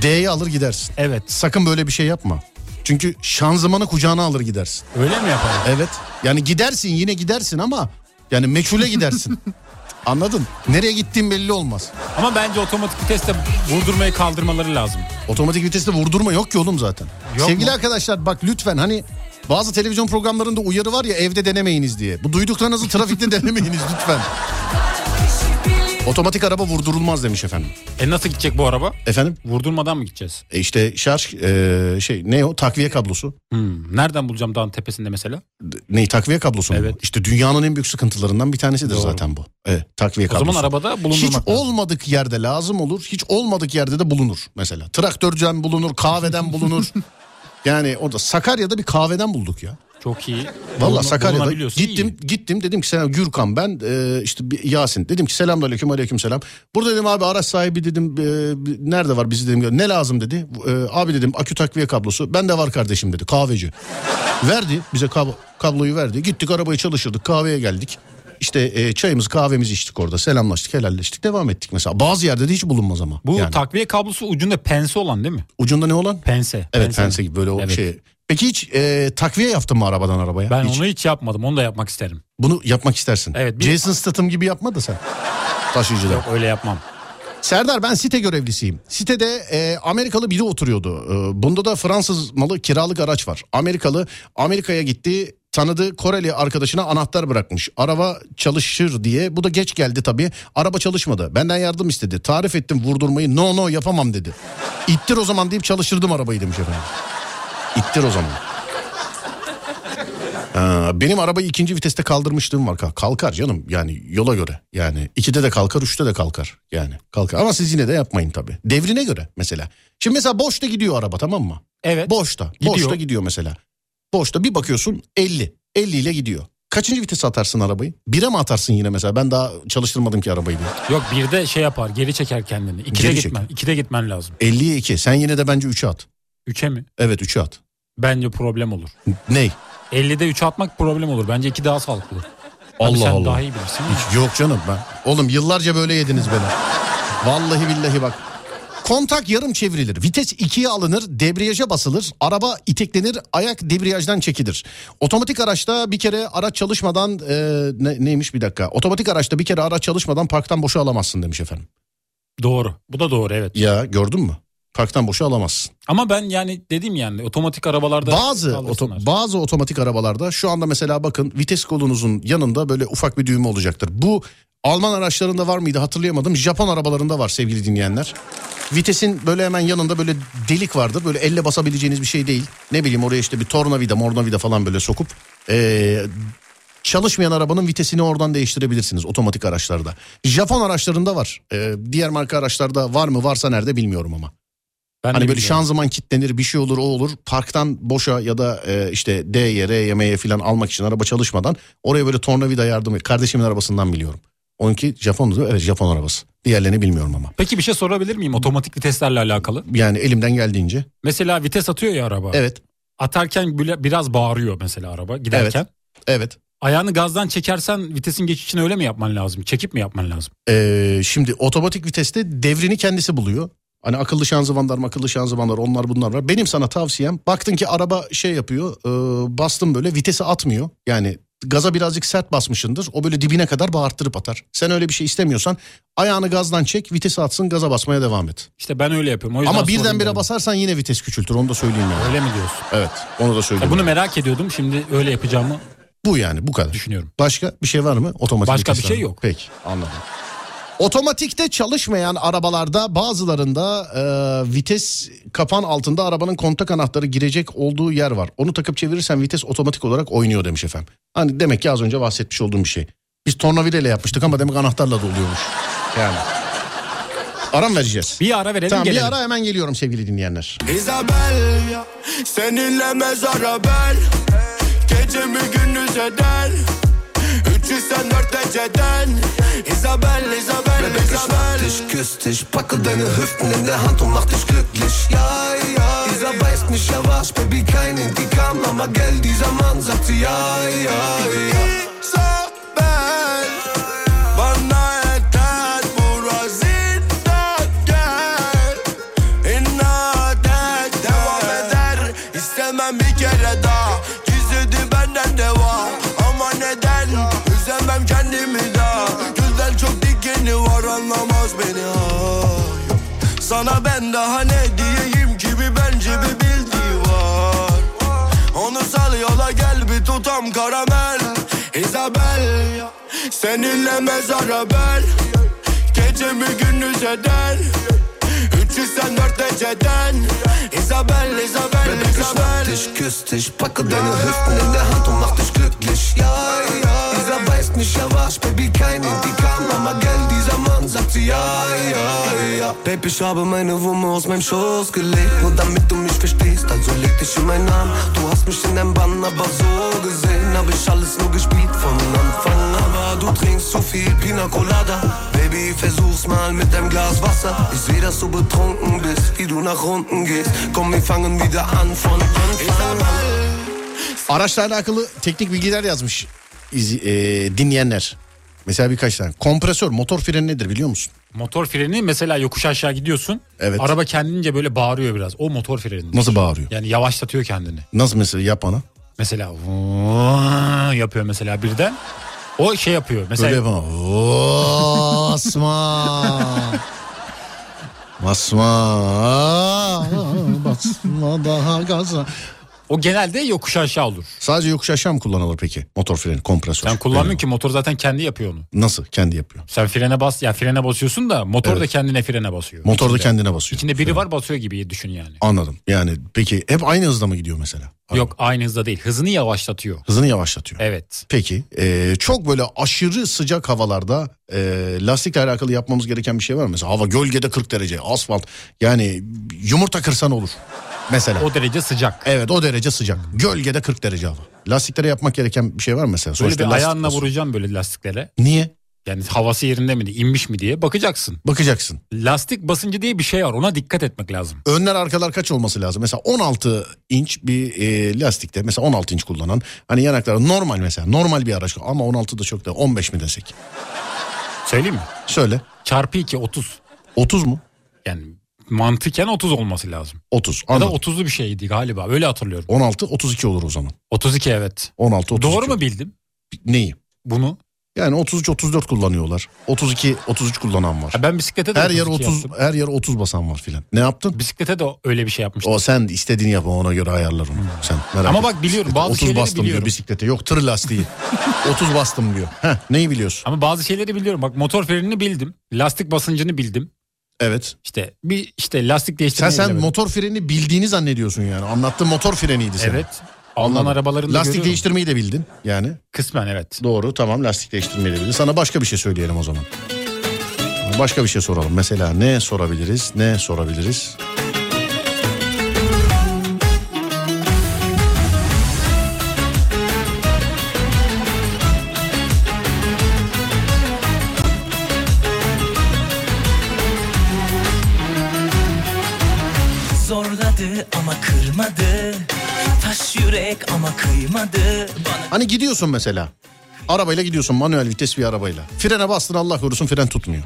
S1: D'yi alır gidersin.
S3: Evet.
S1: Sakın böyle bir şey yapma. Çünkü şanzımanı kucağına alır gidersin.
S3: Öyle mi yapalım?
S1: Evet. Yani gidersin yine gidersin ama yani meçhule gidersin. Anladın? Nereye gittiğin belli olmaz.
S3: Ama bence otomatik viteste vurdurmayı kaldırmaları lazım.
S1: Otomatik viteste vurdurma yok ki oğlum zaten.
S3: Yok
S1: Sevgili
S3: mu?
S1: arkadaşlar bak lütfen hani bazı televizyon programlarında uyarı var ya evde denemeyiniz diye. Bu duyduklarınızı trafikte denemeyiniz lütfen. Otomatik araba vurdurulmaz demiş efendim.
S3: E nasıl gidecek bu araba?
S1: Efendim?
S3: Vurdurmadan mı gideceğiz?
S1: E işte şarj e, şey ne o takviye kablosu.
S3: Hmm. Nereden bulacağım dağın tepesinde mesela?
S1: Ne takviye kablosu mu?
S3: Evet.
S1: İşte dünyanın en büyük sıkıntılarından bir tanesidir
S3: Doğru.
S1: zaten bu. Evet takviye
S3: O
S1: kablosu.
S3: zaman arabada
S1: Hiç
S3: bulundurmak lazım.
S1: olmadık yerde lazım olur. Hiç olmadık yerde de bulunur mesela. Traktörden bulunur, kahveden bulunur. yani o da Sakarya'da bir kahveden bulduk ya.
S3: Çok iyi.
S1: Valla Sakarya'da gittim
S3: iyi.
S1: gittim dedim ki selam Gürkan ben e, işte bir Yasin dedim ki selamünaleyküm aleyküm selam. Burada dedim abi araç sahibi dedim e, nerede var bizi dedim ne lazım dedi. E, abi dedim akü takviye kablosu bende var kardeşim dedi kahveci. verdi bize kab- kabloyu verdi gittik arabayı çalıştırdık kahveye geldik. İşte e, çayımızı kahvemizi içtik orada selamlaştık helalleştik devam ettik mesela. Bazı yerde de hiç bulunmaz ama.
S3: Bu
S1: yani.
S3: takviye kablosu ucunda pense olan değil mi?
S1: Ucunda ne olan?
S3: Pense.
S1: Evet pense gibi böyle o
S3: Evet.
S1: şey. Peki hiç e, takviye yaptın mı arabadan arabaya?
S3: Ben
S1: hiç.
S3: onu hiç yapmadım. Onu da yapmak isterim.
S1: Bunu yapmak istersin.
S3: Evet, bir-
S1: Jason Statham gibi yapma da sen. Taşıyıcıda.
S3: Yok öyle yapmam.
S1: Serdar ben site görevlisiyim. Sitede e, Amerikalı biri oturuyordu. E, bunda da Fransız malı kiralık araç var. Amerikalı Amerika'ya gitti. Tanıdığı Koreli arkadaşına anahtar bırakmış. Araba çalışır diye. Bu da geç geldi tabii. Araba çalışmadı. Benden yardım istedi. Tarif ettim vurdurmayı. No no yapamam dedi. İttir o zaman deyip çalıştırdım arabayı demiş efendim. İttir o zaman. Ha, benim arabayı ikinci viteste kaldırmışlığım var. Kalkar canım yani yola göre. Yani ikide de kalkar üçte de kalkar. Yani kalkar ama siz yine de yapmayın tabii. Devrine göre mesela. Şimdi mesela boşta gidiyor araba tamam mı?
S3: Evet.
S1: Boşta.
S3: Gidiyor.
S1: Boşta gidiyor mesela. Boşta bir bakıyorsun 50. 50 ile gidiyor. Kaçıncı vitese atarsın arabayı? Bire mi atarsın yine mesela? Ben daha çalıştırmadım ki arabayı diye.
S3: Yok bir de şey yapar geri çeker kendini. İkide
S1: Geri
S3: gitmen. İkide gitmen lazım.
S1: 50'ye 2. Sen yine de bence 3'e at.
S3: Üçe mi?
S1: Evet 3'e at.
S3: Bence problem olur.
S1: Ney?
S3: 50'de 3'e atmak problem olur. Bence 2 daha sağlıklı.
S1: Allah
S3: sen
S1: Allah.
S3: daha iyi bilirsin.
S1: Hiç yok canım ben. Oğlum yıllarca böyle yediniz beni. Vallahi billahi bak. Kontak yarım çevrilir. Vites ikiye alınır, debriyaja basılır, araba iteklenir, ayak debriyajdan çekilir. Otomatik araçta bir kere araç çalışmadan e, ne, neymiş bir dakika. Otomatik araçta bir kere araç çalışmadan parktan boşa alamazsın demiş efendim.
S3: Doğru. Bu da doğru evet.
S1: Ya gördün mü? Parktan boşa alamazsın.
S3: Ama ben yani dedim yani otomatik arabalarda
S1: Bazı oto- bazı otomatik arabalarda şu anda mesela bakın vites kolunuzun yanında böyle ufak bir düğme olacaktır. Bu Alman araçlarında var mıydı hatırlayamadım. Japon arabalarında var sevgili dinleyenler. Vitesin böyle hemen yanında böyle delik vardır. Böyle elle basabileceğiniz bir şey değil. Ne bileyim oraya işte bir tornavida mornavida falan böyle sokup eee, çalışmayan arabanın vitesini oradan değiştirebilirsiniz otomatik araçlarda. Japon araçlarında var. Eee, diğer marka araçlarda var mı varsa nerede bilmiyorum ama.
S3: Ben
S1: Hani böyle
S3: bilmiyorum.
S1: şanzıman kilitlenir bir şey olur o olur. Parktan boşa ya da e, işte D'ye R'ye M'ye falan almak için araba çalışmadan oraya böyle tornavida yardımı kardeşimin arabasından biliyorum. Onunki Japon'du evet Japon arabası. Diğerlerini bilmiyorum ama.
S3: Peki bir şey sorabilir miyim otomatik viteslerle alakalı?
S1: Yani elimden geldiğince.
S3: Mesela vites atıyor ya araba.
S1: Evet
S3: Atarken bile biraz bağırıyor mesela araba giderken.
S1: evet.
S3: Ayağını gazdan çekersen vitesin geçişini öyle mi yapman lazım? Çekip mi yapman lazım?
S1: Ee, şimdi otomatik viteste devrini kendisi buluyor. Hani akıllı şanzımanlar akıllı şanzımanlar onlar bunlar var. Benim sana tavsiyem baktın ki araba şey yapıyor e, bastın böyle vitesi atmıyor. Yani gaza birazcık sert basmışındır o böyle dibine kadar bağırttırıp atar. Sen öyle bir şey istemiyorsan ayağını gazdan çek vitesi atsın gaza basmaya devam et.
S3: İşte ben öyle yapıyorum. O yüzden
S1: Ama birdenbire
S3: dedim.
S1: basarsan yine vites küçültür onu da söyleyeyim yani.
S3: Öyle mi diyorsun?
S1: Evet onu da
S3: Ya
S1: söyleyeyim.
S3: bunu merak ediyordum. Şimdi öyle yapacağımı
S1: Bu yani bu kadar.
S3: düşünüyorum.
S1: Başka bir şey var mı? Otomatik
S3: Başka bir şey yok.
S1: Peki anladım. Otomatikte çalışmayan arabalarda bazılarında e, vites kapan altında arabanın kontak anahtarı girecek olduğu yer var. Onu takıp çevirirsen vites otomatik olarak oynuyor demiş efendim. Hani demek ki az önce bahsetmiş olduğum bir şey. Biz tornavida ile yapmıştık ama demek anahtarla da oluyormuş. Yani. Aram vereceğiz.
S3: Bir ara verelim
S1: Tamam
S3: gelelim.
S1: bir ara hemen geliyorum sevgili dinleyenler.
S8: Isabel Seninle mezara ben Gecemi gündüz eder 304 dereceden Isabel, Isabel, Isabel
S9: Ich küss dich, packe deine Hüften in der Hand und mach dich glücklich. Ja, ja, dieser weiß nicht, er war's, Baby, kein Intikam, aber gell, dieser Mann sagt sie ja, ja, ja.
S8: Anlamaz beni ay. Sana ben daha ne diyeyim ki bir bence bir bildiği var. Onu sal yola gel bir tutam karamel. Isabel Seninle mezara ben Gecemi gündüz eder? 304 dereceden. Isabel, Isabel,
S9: Baby, ich
S8: Isabel.
S9: dich, küss dich, packe deine Hüften in der Hand und mach dich glücklich. Ja, ja, dieser weiß nicht, er war's, Baby, kein Intikam, aber gell, dieser Mann sagt sie ja, ja, ja. Baby, ich habe meine Wumme aus meinem Schoß gelegt, nur damit du mich verstehst, also leg dich in meinen Arm. Du hast mich in deinem Bann, aber so gesehen hab ich alles nur gespielt von Anfang an. Aber du trinkst zu viel Pina Colada, Baby, versuch's mal mit deinem Glas Wasser. Ich seh, dass du betrunken bist, wie du nach unten gehst. Komm, wir fangen wieder an von Anfang an.
S1: Araçla alakalı teknik bilgiler yazmış iz- e, dinleyenler. Mesela birkaç tane. Kompresör, motor freni nedir biliyor musun?
S3: Motor freni mesela yokuş aşağı gidiyorsun.
S1: Evet.
S3: Araba kendince böyle bağırıyor biraz. O motor freni.
S1: Nasıl bağırıyor?
S3: Yani yavaşlatıyor kendini.
S1: Nasıl mesela yap bana.
S3: Mesela yapıyor mesela birden. O şey yapıyor. Mesela
S1: Böyle yapamam. Basma. Basma. Basma daha gaza.
S3: O genelde yokuş aşağı olur.
S1: Sadece yokuş aşağı mı kullanılır peki? Motor freni, kompresör.
S3: Sen kullanmıyorsun
S1: Yani
S3: ki motor zaten kendi yapıyor onu.
S1: Nasıl? Kendi yapıyor.
S3: Sen frene bas ya frene basıyorsun da motor da
S1: Evet.
S3: kendine frene basıyor.
S1: Motor da
S3: İçinde.
S1: kendine basıyor.
S3: İçinde biri var basıyor gibi düşün yani.
S1: Anladım. Yani peki hep aynı hızda mı gidiyor mesela?
S3: Yok aynı hızda değil. Hızını yavaşlatıyor.
S1: Hızını yavaşlatıyor.
S3: Evet.
S1: Peki e, çok böyle aşırı sıcak havalarda e, lastikle alakalı yapmamız gereken bir şey var mı? Mesela hava gölgede 40 derece asfalt yani yumurta kırsan olur mesela.
S3: O derece sıcak.
S1: Evet o derece sıcak. Gölgede 40 derece hava. Lastiklere yapmak gereken bir şey var mı mesela?
S3: Böyle
S1: Sonuçta
S3: bir
S1: lastik
S3: ayağınla
S1: basıyor.
S3: vuracağım böyle lastiklere.
S1: Niye?
S3: Yani havası yerinde mi inmiş mi diye bakacaksın.
S1: Bakacaksın.
S3: Lastik basıncı diye bir şey var. Ona dikkat etmek lazım.
S1: Önler arkalar kaç olması lazım? Mesela 16 inç bir e, lastikte mesela 16 inç kullanan hani yanakları normal mesela normal bir araç ama 16 da çok da 15 mi desek?
S3: Söyleyeyim mi?
S1: Söyle.
S3: Çarpı 2 30.
S1: 30 mu?
S3: Yani mantıken 30 olması lazım.
S1: 30.
S3: Ya da
S1: Anladım.
S3: 30'lu bir şeydi galiba. Öyle hatırlıyorum.
S1: 16 32 olur o zaman.
S3: 32 evet.
S1: 16 32.
S3: Doğru mu bildim
S1: Neyi?
S3: bunu?
S1: Yani 33 34 kullanıyorlar. 32 33 kullanan var.
S3: Ha, ben bisiklete de
S1: Her yer
S3: 32
S1: 30
S3: yaptım.
S1: her yer 30 basan var filan. Ne yaptın?
S3: Bisiklete de öyle bir şey yapmıştım.
S1: O sen istediğini yap ona göre ayarlar onu. Sen merak
S3: Ama
S1: etme.
S3: bak biliyorum,
S1: Bisiklete
S3: bazı
S1: 30
S3: şeyleri
S1: bastım diyor
S3: biliyorum.
S1: bisiklete. Yok tır lastiği. 30 bastım diyor. Heh, neyi biliyorsun?
S3: Ama bazı şeyleri biliyorum. Bak motor frenini bildim. Lastik basıncını bildim.
S1: Evet.
S3: İşte bir işte lastik
S1: Sen
S3: değiştirmeyi
S1: sen
S3: bilemedim.
S1: motor freni bildiğini zannediyorsun yani. Anlattığın motor freniydi senin.
S3: Evet. Alman arabalarında
S1: Lastik
S3: görüyorum.
S1: değiştirmeyi de bildin yani.
S3: Kısmen evet.
S1: Doğru tamam lastik değiştirmeyi de bildin. Sana başka bir şey söyleyelim o zaman. Başka bir şey soralım. Mesela ne sorabiliriz? Ne sorabiliriz?
S10: Ama kırmadı Taş yürek ama kıymadı Bana
S1: Hani gidiyorsun mesela. Arabayla gidiyorsun manuel vites bir arabayla. Frene bastın Allah korusun fren tutmuyor.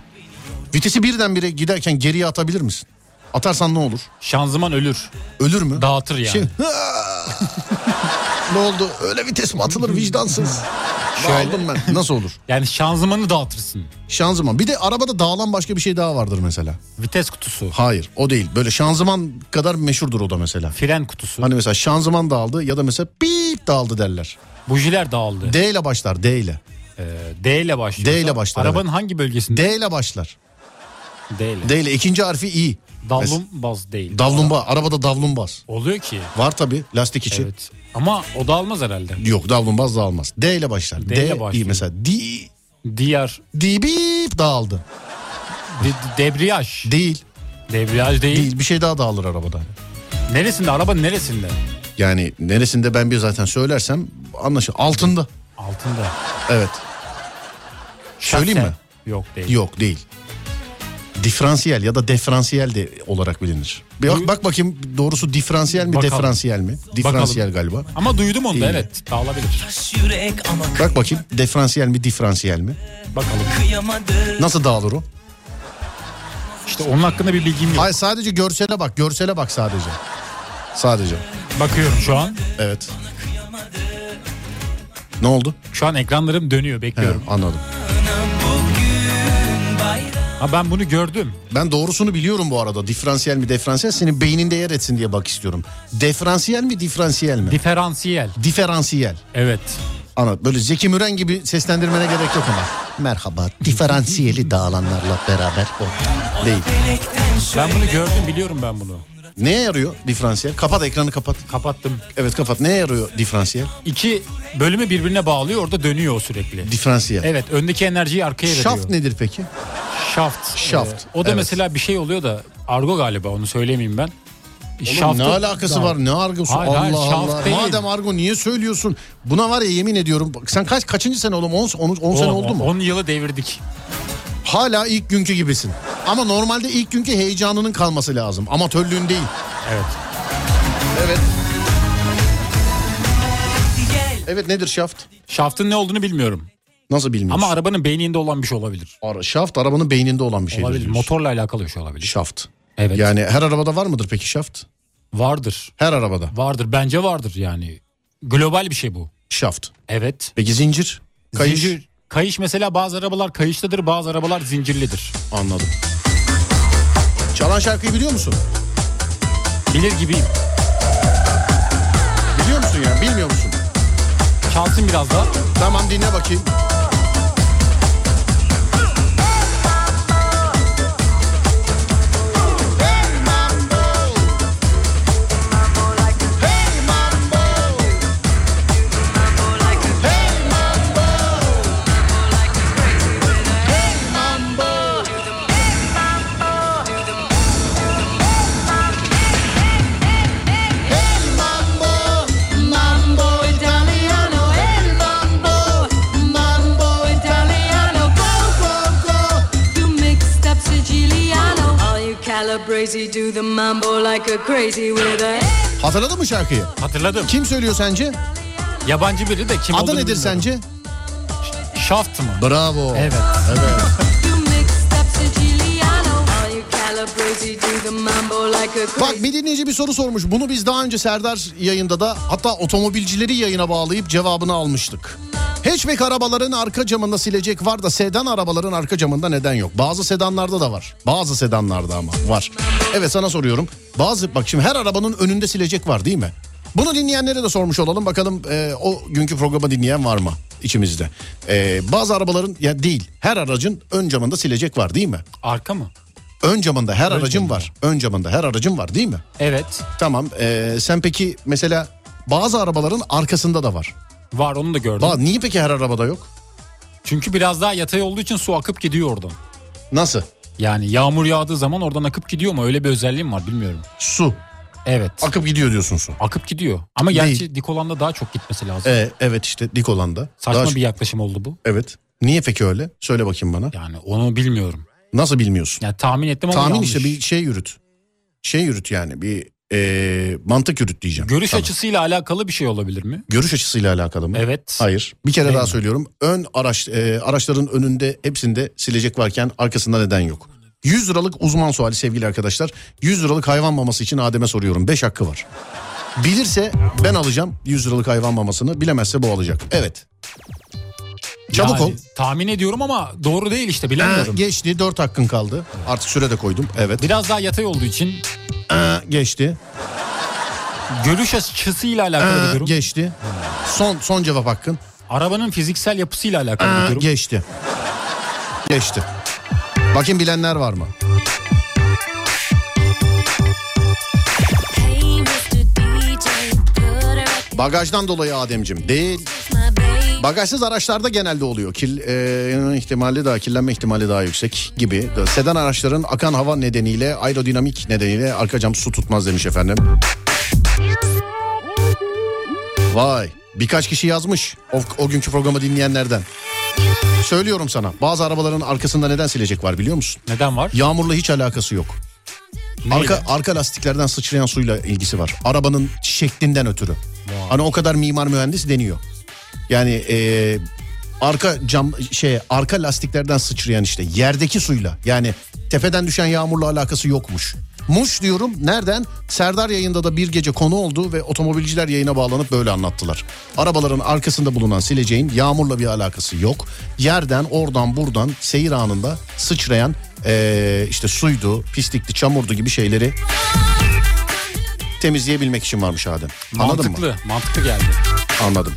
S1: Vitesi birdenbire giderken geriye atabilir misin? Atarsan ne olur?
S3: Şanzıman ölür.
S1: Ölür mü?
S3: Dağıtır yani.
S1: Şey, ne oldu? Öyle vites mi atılır vicdansız? Dağıldım ben. Nasıl olur?
S3: Yani şanzımanı dağıtırsın.
S1: Şanzıman. Bir de arabada dağılan başka bir şey daha vardır mesela.
S3: Vites kutusu.
S1: Hayır o değil. Böyle şanzıman kadar meşhurdur o da mesela.
S3: Fren kutusu.
S1: Hani mesela şanzıman dağıldı ya da mesela bip dağıldı derler.
S3: Bujiler dağıldı.
S1: D ile başlar D ile.
S3: Ee, D ile başlıyor.
S1: D ile başlar,
S3: Arabanın hangi bölgesinde?
S1: D ile başlar.
S3: D ile.
S1: D ile ikinci harfi I.
S3: Davlum baz değil.
S1: Davlumba. Arabada davlumbaz.
S3: Oluyor ki.
S1: Var tabi lastik içi.
S3: Evet. Ama o dağılmaz herhalde.
S1: Yok davlumbaz dağılmaz. D ile başlar.
S3: D
S1: D,
S3: ile
S1: I
S3: başlıyor.
S1: mesela. D,
S3: Diğer
S1: D bip dağıldı.
S3: de- de- debriyaj.
S1: Değil.
S3: Debriyaj değil.
S1: Değil. Bir şey daha dağılır arabada.
S3: Neresinde? Arabanın neresinde?
S1: Yani neresinde ben bir zaten söylersem anlaşılır. Altında.
S3: Altında.
S1: Evet. Söyleyeyim
S3: Şase.
S1: mi?
S3: Yok değil.
S1: Yok değil. Diferansiyel ya da diferansiyel de olarak bilinir. Bir bak, bak bakayım doğrusu diferansiyel mi
S3: Bakalım.
S1: diferansiyel mi? Diferansiyel galiba.
S3: Ama duydum onu da
S1: İyi.
S3: evet. Dağılabilir.
S1: Bak bakayım diferansiyel mi diferansiyel mi?
S3: Bakalım.
S1: Nasıl dağılır o?
S3: İşte onun hakkında bir bilgim yok.
S1: Hayır sadece görsele bak görsele bak sadece. Sadece.
S3: Bakıyorum şu an.
S1: Evet. Ne oldu?
S3: Şu an ekranlarım dönüyor
S1: He,
S3: bekliyorum.
S1: anladım.
S3: Ha ben bunu gördüm.
S1: Ben doğrusunu biliyorum bu arada. Diferansiyel mi diferansiyel senin beyninde yer etsin diye bak istiyorum. Diferansiyel mi diferansiyel mi?
S3: Diferansiyel.
S1: Diferansiyel.
S3: Evet.
S1: Ana böyle Zeki Müren gibi seslendirmene gerek yok ama. Merhaba. Diferansiyeli dağılanlarla beraber o değil.
S3: Ben bunu gördüm biliyorum ben bunu.
S1: Neye yarıyor diferansiyel? Kapat ekranı kapat.
S3: Kapattım.
S1: Evet kapat. Neye yarıyor diferansiyel?
S3: İki bölümü birbirine bağlıyor orada dönüyor o sürekli.
S1: Diferansiyel.
S3: Evet öndeki enerjiyi arkaya veriyor.
S1: Şaft nedir peki?
S3: Şaft.
S1: Şaft,
S3: Ee, o da
S1: evet.
S3: mesela bir şey oluyor da argo galiba onu söylemeyeyim ben.
S1: Oğlum
S3: Şaftı-
S1: ne alakası var? Ne argosu?
S3: Hayır,
S1: Allah
S3: hayır,
S1: Allah.
S3: değil.
S1: Madem argo niye söylüyorsun? Buna var ya yemin ediyorum. Sen kaç kaçıncı sene oğlum? 10 10 10 sene
S3: O-
S1: oldu mu?
S3: 10 yılı devirdik.
S1: Hala ilk günkü gibisin. Ama normalde ilk günkü heyecanının kalması lazım. Amatörlüğün değil.
S3: Evet.
S1: Evet. Evet nedir şaft?
S3: Şaftın ne olduğunu bilmiyorum.
S1: Nasıl bilmiyorsun?
S3: Ama arabanın beyninde olan bir şey olabilir.
S1: Ara, şaft arabanın beyninde olan bir şey.
S3: olabilir. Motorla alakalı bir şey olabilir.
S1: Şaft.
S3: Evet.
S1: Yani her arabada var mıdır peki şaft?
S3: Vardır.
S1: Her arabada.
S3: Vardır. Bence vardır yani. Global bir şey bu.
S1: Şaft.
S3: Evet.
S1: Peki zincir? Kayış?
S3: Zincir. Kayış mesela bazı arabalar kayışlıdır bazı arabalar zincirlidir.
S1: Anladım. Çalan şarkıyı biliyor musun?
S3: Bilir gibiyim.
S1: Biliyor musun ya? Bilmiyor musun?
S3: Çalsın biraz daha.
S1: Tamam dinle bakayım. Hatırladın mı şarkıyı?
S3: Hatırladım.
S1: Kim söylüyor sence?
S3: Yabancı biri de kim
S1: Adı nedir
S3: bilmiyorum.
S1: sence?
S3: Shaft mı?
S1: Bravo.
S3: Evet.
S1: Evet. Bak bir dinleyici bir soru sormuş. Bunu biz daha önce Serdar yayında da hatta otomobilcileri yayına bağlayıp cevabını almıştık. Hatchback arabaların arka camında silecek var da sedan arabaların arka camında neden yok? Bazı sedanlarda da var. Bazı sedanlarda ama var. Evet sana soruyorum. Bazı bak şimdi her arabanın önünde silecek var değil mi? Bunu dinleyenlere de sormuş olalım. Bakalım e, o günkü programı dinleyen var mı içimizde? E, bazı arabaların ya değil her aracın ön camında silecek var değil mi?
S3: Arka mı?
S1: Ön camında her
S3: Ön
S1: aracın
S3: camında.
S1: var. Ön camında her aracın var değil mi?
S3: Evet.
S1: Tamam. ee, sen peki mesela bazı arabaların arkasında da var.
S3: Var onu da gördüm.
S1: Ba- niye peki her arabada yok?
S3: Çünkü biraz daha yatay olduğu için su akıp gidiyor oradan.
S1: Nasıl?
S3: Yani yağmur yağdığı zaman oradan akıp gidiyor mu? Öyle bir özelliğim var bilmiyorum.
S1: Su.
S3: Evet.
S1: Akıp gidiyor diyorsun su.
S3: Akıp gidiyor. Ama
S1: Değil.
S3: gerçi dik olanda daha çok gitmesi lazım.
S1: Ee, evet işte dik olanda.
S3: Saçma
S1: Daha-
S3: bir yaklaşım oldu bu.
S1: Evet. Niye peki öyle? Söyle bakayım bana.
S3: Yani onu bilmiyorum.
S1: Nasıl bilmiyorsun?
S3: Yani tahmin ettim ama
S1: Tahmin
S3: yanlış.
S1: işte bir şey yürüt. Şey yürüt yani bir ee, mantık yürüt diyeceğim.
S3: Görüş
S1: Tamam.
S3: açısıyla alakalı bir şey olabilir mi?
S1: Görüş açısıyla alakalı mı?
S3: Evet.
S1: Hayır. Bir kere
S3: Değil
S1: daha
S3: mi?
S1: söylüyorum. Ön araç e, araçların önünde hepsinde silecek varken arkasında neden yok? 100 liralık uzman suali sevgili arkadaşlar. 100 liralık hayvan maması için Adem'e soruyorum. 5 hakkı var. Bilirse ben alacağım 100 liralık hayvan mamasını. Bilemezse bu alacak. Evet. Çabuk
S3: Yani
S1: ol.
S3: Tahmin ediyorum ama doğru değil işte
S1: Ha,
S3: bilemiyorum.
S1: geçti 4 hakkın kaldı. Artık süre de koydum. Evet.
S3: Biraz daha yatay olduğu için
S1: Ha, geçti.
S3: görüş açısıyla alakalı
S1: Ha,
S3: bir durum.
S1: geçti. Son son cevap hakkın.
S3: Arabanın fiziksel yapısıyla alakalı
S1: Ha,
S3: bir durum.
S1: geçti. Geçti. Bakayım bilenler var mı? Bagajdan dolayı Ademcim değil. Bagajsız araçlarda genelde oluyor. Kil, e, ihtimali daha kirlenme ihtimali daha yüksek gibi. Sedan araçların akan hava nedeniyle aerodinamik nedeniyle arka cam su tutmaz demiş efendim. Vay birkaç kişi yazmış o, o günkü programı dinleyenlerden. Söylüyorum sana bazı arabaların arkasında neden silecek var biliyor musun?
S3: Neden var?
S1: Yağmurla hiç alakası yok.
S3: Neyle?
S1: Arka, arka lastiklerden sıçrayan suyla ilgisi var. Arabanın şeklinden ötürü. Hani o kadar mimar mühendis deniyor. Yani e, arka cam şey arka lastiklerden sıçrayan işte yerdeki suyla yani tepeden düşen yağmurla alakası yokmuş. Muş diyorum nereden? Serdar yayında da bir gece konu oldu ve otomobilciler yayına bağlanıp böyle anlattılar. Arabaların arkasında bulunan sileceğin yağmurla bir alakası yok. Yerden oradan buradan seyir anında sıçrayan eee, işte suydu, pislikti, çamurdu gibi şeyleri temizleyebilmek için varmış Adem. Anladın mı?
S3: mantıklı. Mantıklı geldi.
S1: Anladım.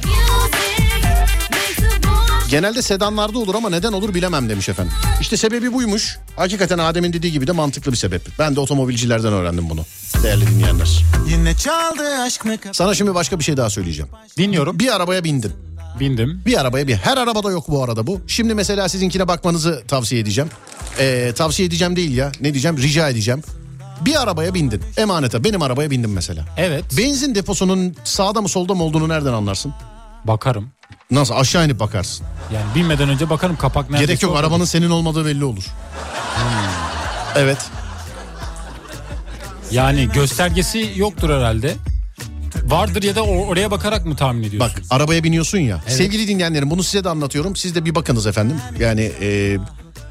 S1: Genelde sedanlarda olur ama neden olur bilemem demiş efendim. İşte sebebi buymuş. Hakikaten Adem'in dediği gibi de mantıklı bir sebep. Ben de otomobilcilerden öğrendim bunu. Değerli dinleyenler.
S5: Yine çaldı aşk mı
S1: Sana şimdi başka bir şey daha söyleyeceğim.
S3: Dinliyorum.
S1: Bir arabaya bindin.
S3: Bindim.
S1: Bir arabaya bir. Her arabada yok bu arada bu. Şimdi mesela sizinkine bakmanızı tavsiye edeceğim. Ee, tavsiye edeceğim değil ya. Ne diyeceğim? Rica edeceğim. Bir arabaya bindin. Emanete benim arabaya bindim mesela.
S3: Evet.
S1: Benzin deposunun sağda mı solda mı olduğunu nereden anlarsın?
S3: Bakarım.
S1: Nasıl aşağı inip bakarsın.
S3: Yani binmeden önce bakarım kapak nerede.
S1: Gerek yok arabanın senin olmadığı belli olur. Evet.
S3: Yani göstergesi yoktur herhalde. Vardır ya da oraya bakarak mı tahmin ediyorsun?
S1: Bak arabaya biniyorsun ya. Sevgili dinleyenlerim bunu size de anlatıyorum. Siz de bir bakınız efendim. Yani e,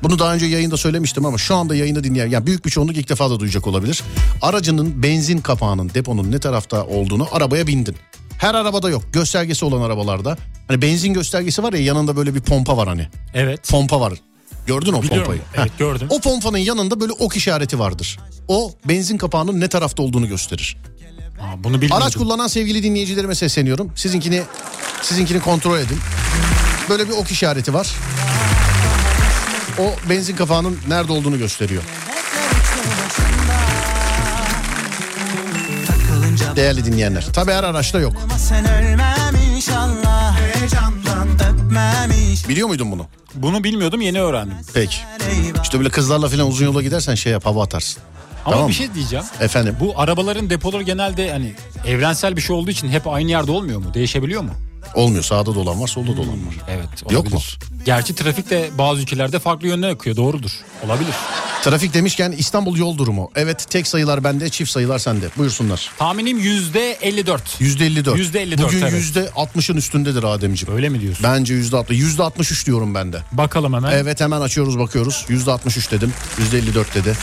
S1: bunu daha önce yayında söylemiştim ama şu anda yayında dinleyen yani büyük bir çoğunluk ilk defa da duyacak olabilir. Aracının benzin kapağının deponun ne tarafta olduğunu arabaya bindin. Her arabada yok. Göstergesi olan arabalarda. Hani benzin göstergesi var ya yanında böyle bir pompa var hani.
S3: Evet.
S1: Pompa var. Gördün o
S3: Biliyorum.
S1: pompayı.
S3: Evet,
S1: Heh.
S3: gördüm.
S1: O pompanın yanında böyle ok işareti vardır. O benzin kapağının ne tarafta olduğunu gösterir.
S3: Aa, bunu bilmiyordum.
S1: Araç kullanan sevgili dinleyicilerime sesleniyorum. Sizinkini sizinkini kontrol edin. Böyle bir ok işareti var. O benzin kapağının nerede olduğunu gösteriyor. Değerli dinleyenler. Tabii her araçta yok. Biliyor muydun bunu?
S3: Bunu bilmiyordum yeni öğrendim.
S1: Peki. İşte böyle kızlarla falan uzun yola gidersen şey yap hava atarsın.
S3: Ama
S1: Tamam
S3: bir şey diyeceğim.
S1: Efendim.
S3: Bu arabaların depoları genelde hani evrensel bir şey olduğu için hep aynı yerde olmuyor mu? Değişebiliyor mu?
S1: Olmuyor sağda dolan var solda dolan var.
S3: Evet.
S1: Yok mu?
S3: olabilir. Gerçi trafik de bazı ülkelerde farklı yönden akıyor. Doğrudur. Olabilir.
S1: Trafik demişken İstanbul yol durumu. Evet tek sayılar bende çift sayılar sende. Buyursunlar.
S3: Tahminim yüzde 54.
S1: Yüzde 54.
S3: Yüzde 54,
S1: Bugün
S3: evet.
S1: yüzde 60'ın üstündedir Ademciğim.
S3: Öyle mi diyorsun?
S1: Bence yüzde 60. Yüzde 63 diyorum ben de.
S3: Bakalım hemen.
S1: Evet hemen açıyoruz bakıyoruz. Yüzde 63 dedim. Yüzde 54 dedi.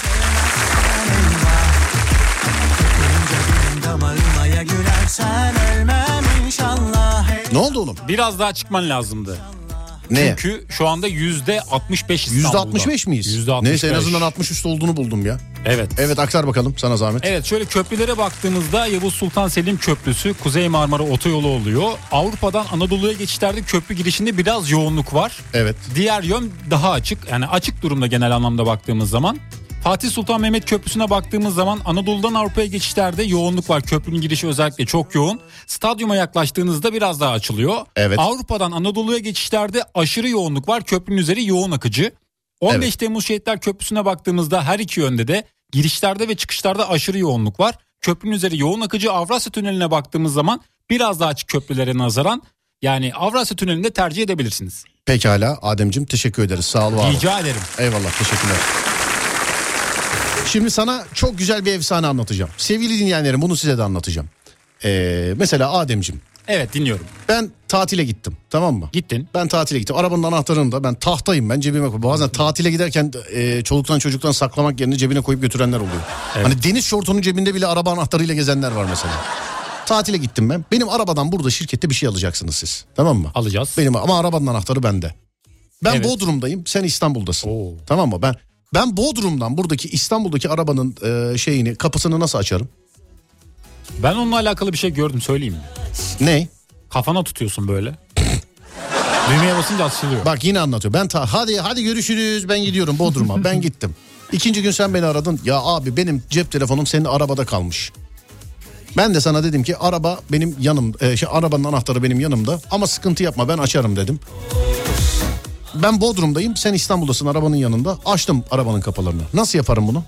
S5: Ölmem inşallah
S1: Ne oldu oğlum?
S3: Biraz daha çıkman lazımdı.
S1: Ne?
S3: Çünkü şu anda yüzde 65
S1: Yüzde
S3: İstanbul'da.
S1: 65 miyiz?
S3: Yüzde 65.
S1: Neyse en azından 60 üstü olduğunu buldum ya.
S3: Evet.
S1: Evet aktar bakalım sana zahmet.
S3: Evet şöyle köprülere baktığımızda Yavuz Sultan Selim Köprüsü Kuzey Marmara Otoyolu oluyor. Avrupa'dan Anadolu'ya geçişlerde köprü girişinde biraz yoğunluk var.
S1: Evet.
S3: Diğer yön daha açık. Yani açık durumda genel anlamda baktığımız zaman. Fatih Sultan Mehmet Köprüsü'ne baktığımız zaman Anadolu'dan Avrupa'ya geçişlerde yoğunluk var. Köprünün girişi özellikle çok yoğun. Stadyuma yaklaştığınızda biraz daha açılıyor.
S1: Evet.
S3: Avrupa'dan Anadolu'ya geçişlerde aşırı yoğunluk var. Köprünün üzeri yoğun akıcı. 15
S1: Evet.
S3: Temmuz Şehitler Köprüsü'ne baktığımızda her iki yönde de girişlerde ve çıkışlarda aşırı yoğunluk var. Köprünün üzeri yoğun akıcı Avrasya Tüneli'ne baktığımız zaman biraz daha açık köprülere nazaran yani Avrasya Tüneli'nde tercih edebilirsiniz.
S1: Pekala Ademciğim teşekkür ederiz. Sağ ol.
S3: Rica ederim.
S1: Eyvallah teşekkürler. Şimdi sana çok güzel bir efsane anlatacağım. Sevgili dinleyenlerim bunu size de anlatacağım. Ee, mesela Ademciğim
S3: Evet dinliyorum.
S1: ben tatile gittim tamam mı?
S3: Gittin.
S1: Ben tatile gittim. Arabanın anahtarını da ben tahtayım ben cebime koyuyorum. Bazen tatile giderken e, çoluktan çocuktan saklamak yerine cebine koyup götürenler oluyor. Hani deniz şortunun cebinde bile araba anahtarıyla gezenler var mesela. Tatile gittim ben. Benim arabadan burada şirkette bir şey alacaksınız siz. Tamam mı?
S3: Alacağız.
S1: Benim ama arabanın anahtarı bende. Ben
S3: Evet.
S1: Bodrum'dayım, sen İstanbul'dasın.
S3: Oo.
S1: Tamam mı? Ben ben Bodrum'dan buradaki İstanbul'daki arabanın e, şeyini, kapısını nasıl açarım?
S3: Ben onunla alakalı bir şey gördüm söyleyeyim mi?
S1: Ne?
S3: Kafana tutuyorsun böyle. Düğmeye basınca açılıyor.
S1: Bak yine anlatıyor. Ben ta hadi hadi görüşürüz. Ben gidiyorum Bodrum'a. ben gittim. İkinci gün sen beni aradın. Ya abi benim cep telefonum senin arabada kalmış. Ben de sana dedim ki araba benim yanım, e, şey, arabanın anahtarı benim yanımda ama sıkıntı yapma ben açarım dedim. Ben Bodrum'dayım sen İstanbul'dasın arabanın yanında açtım arabanın kapılarını. Nasıl yaparım bunu?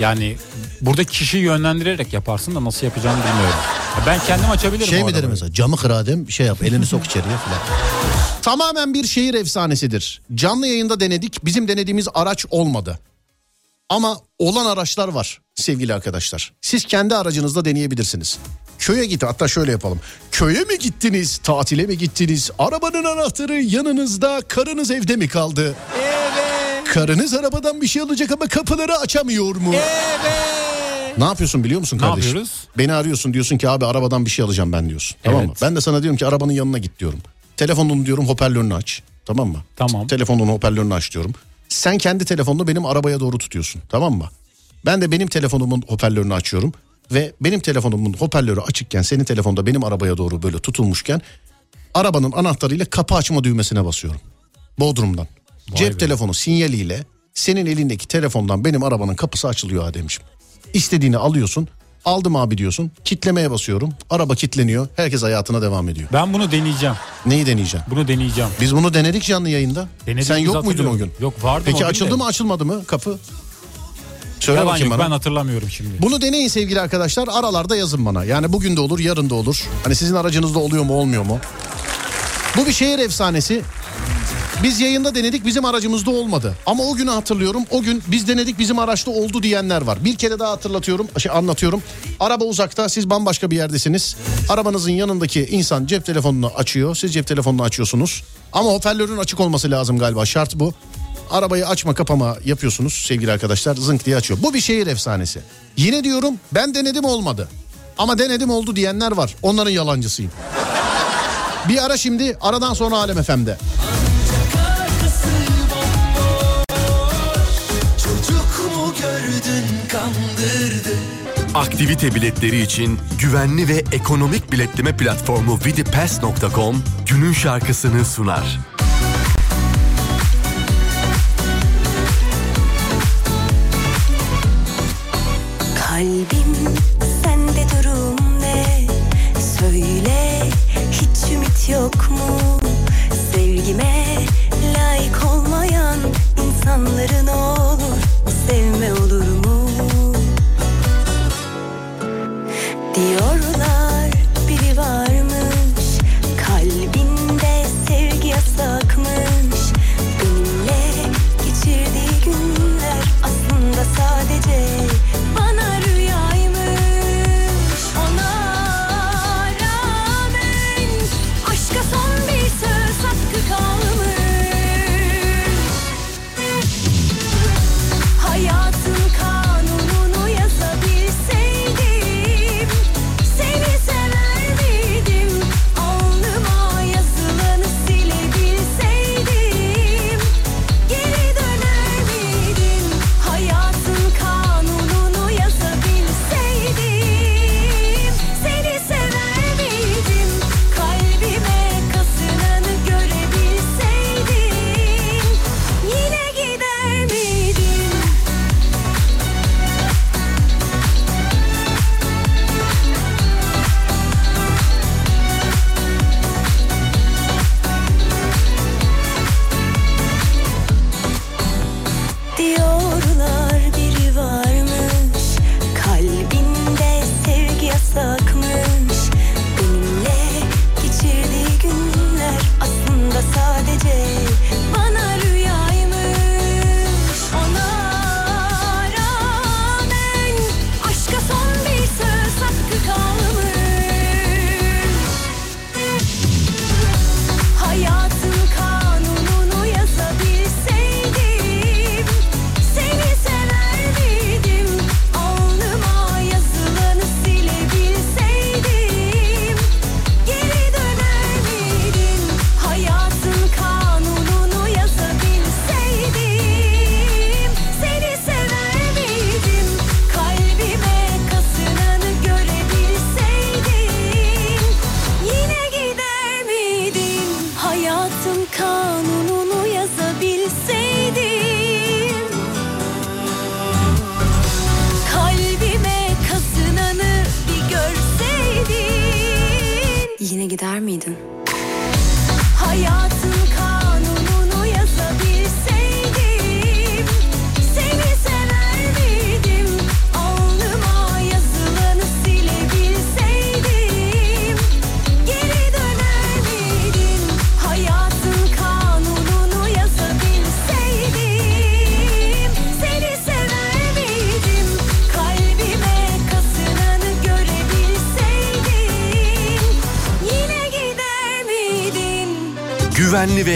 S3: Yani burada kişiyi yönlendirerek yaparsın da nasıl yapacağını bilmiyorum. Ben kendim açabilirim
S1: Şey mi derim mesela camı kır Adem şey yap elini sok içeriye falan. Tamamen bir şehir efsanesidir. Canlı yayında denedik bizim denediğimiz araç olmadı. Ama olan araçlar var sevgili arkadaşlar. Siz kendi aracınızda deneyebilirsiniz. Köye git hatta şöyle yapalım. Köye mi gittiniz tatile mi gittiniz? Arabanın anahtarı yanınızda karınız evde mi kaldı? Evet. Karınız arabadan bir şey alacak ama kapıları açamıyor mu? Evet. Ne yapıyorsun biliyor musun
S3: Ne
S1: kardeşim?
S3: yapıyoruz?
S1: Beni arıyorsun diyorsun ki abi arabadan bir şey alacağım ben diyorsun. Tamam mı?
S3: Evet.
S1: Ben de sana diyorum ki arabanın yanına git diyorum. Telefonunu diyorum hoparlörünü aç. Tamam mı?
S3: Tamam.
S1: Telefonun hoparlörünü aç diyorum. Sen kendi telefonunu benim arabaya doğru tutuyorsun. Tamam mı? Ben de benim telefonumun hoparlörünü açıyorum. Ve benim telefonumun hoparlörü açıkken senin telefonda benim arabaya doğru böyle tutulmuşken arabanın anahtarıyla kapı açma düğmesine basıyorum. Bodrum'dan. Cep
S3: be.
S1: telefonu sinyaliyle senin elindeki telefondan benim arabanın kapısı açılıyor Ademciğim. İstediğini alıyorsun. Aldım abi diyorsun. Kitlemeye basıyorum. Araba kitleniyor. Herkes hayatına devam ediyor.
S3: Ben bunu deneyeceğim.
S1: Neyi deneyeceğim?
S3: Bunu deneyeceğim.
S1: Biz bunu denedik canlı yayında.
S3: Denediğimizi
S1: Sen yok muydun o gün?
S3: Yok, vardım o
S1: Peki açıldı mı açılmadı mı kapı? Söyle
S3: Yalan
S1: bakayım
S3: yok
S1: bana.
S3: ben hatırlamıyorum şimdi.
S1: Bunu deneyin sevgili arkadaşlar. Aralarda yazın bana. Yani bugün de olur, yarın da olur. Hani sizin aracınızda oluyor mu, olmuyor mu? Bu bir şehir efsanesi. Biz yayında denedik bizim aracımızda olmadı. Ama o günü hatırlıyorum. O gün biz denedik bizim araçta oldu diyenler var. Bir kere daha hatırlatıyorum, şey anlatıyorum. Araba uzakta, siz bambaşka bir yerdesiniz. Arabanızın yanındaki insan cep telefonunu açıyor. Siz cep telefonunu açıyorsunuz. Ama hoparlörün açık olması lazım galiba. Şart bu. Arabayı açma kapama yapıyorsunuz sevgili arkadaşlar. Zınk diye açıyor. Bu bir şehir efsanesi. Yine diyorum ben denedim olmadı. Ama denedim oldu diyenler var. Onların yalancısıyım. Bir ara şimdi aradan sonra Alem FM'de.
S10: Çocuk mu gördün kandırdı
S11: Aktivite biletleri için güvenli ve ekonomik biletleme platformu vidipass.com günün şarkısını sunar.
S2: Kalbim sende durum ne? Söyle hiç ümit yok mu? Sevgime layık olmayan insanların olur sevme olur mu? Diyorlar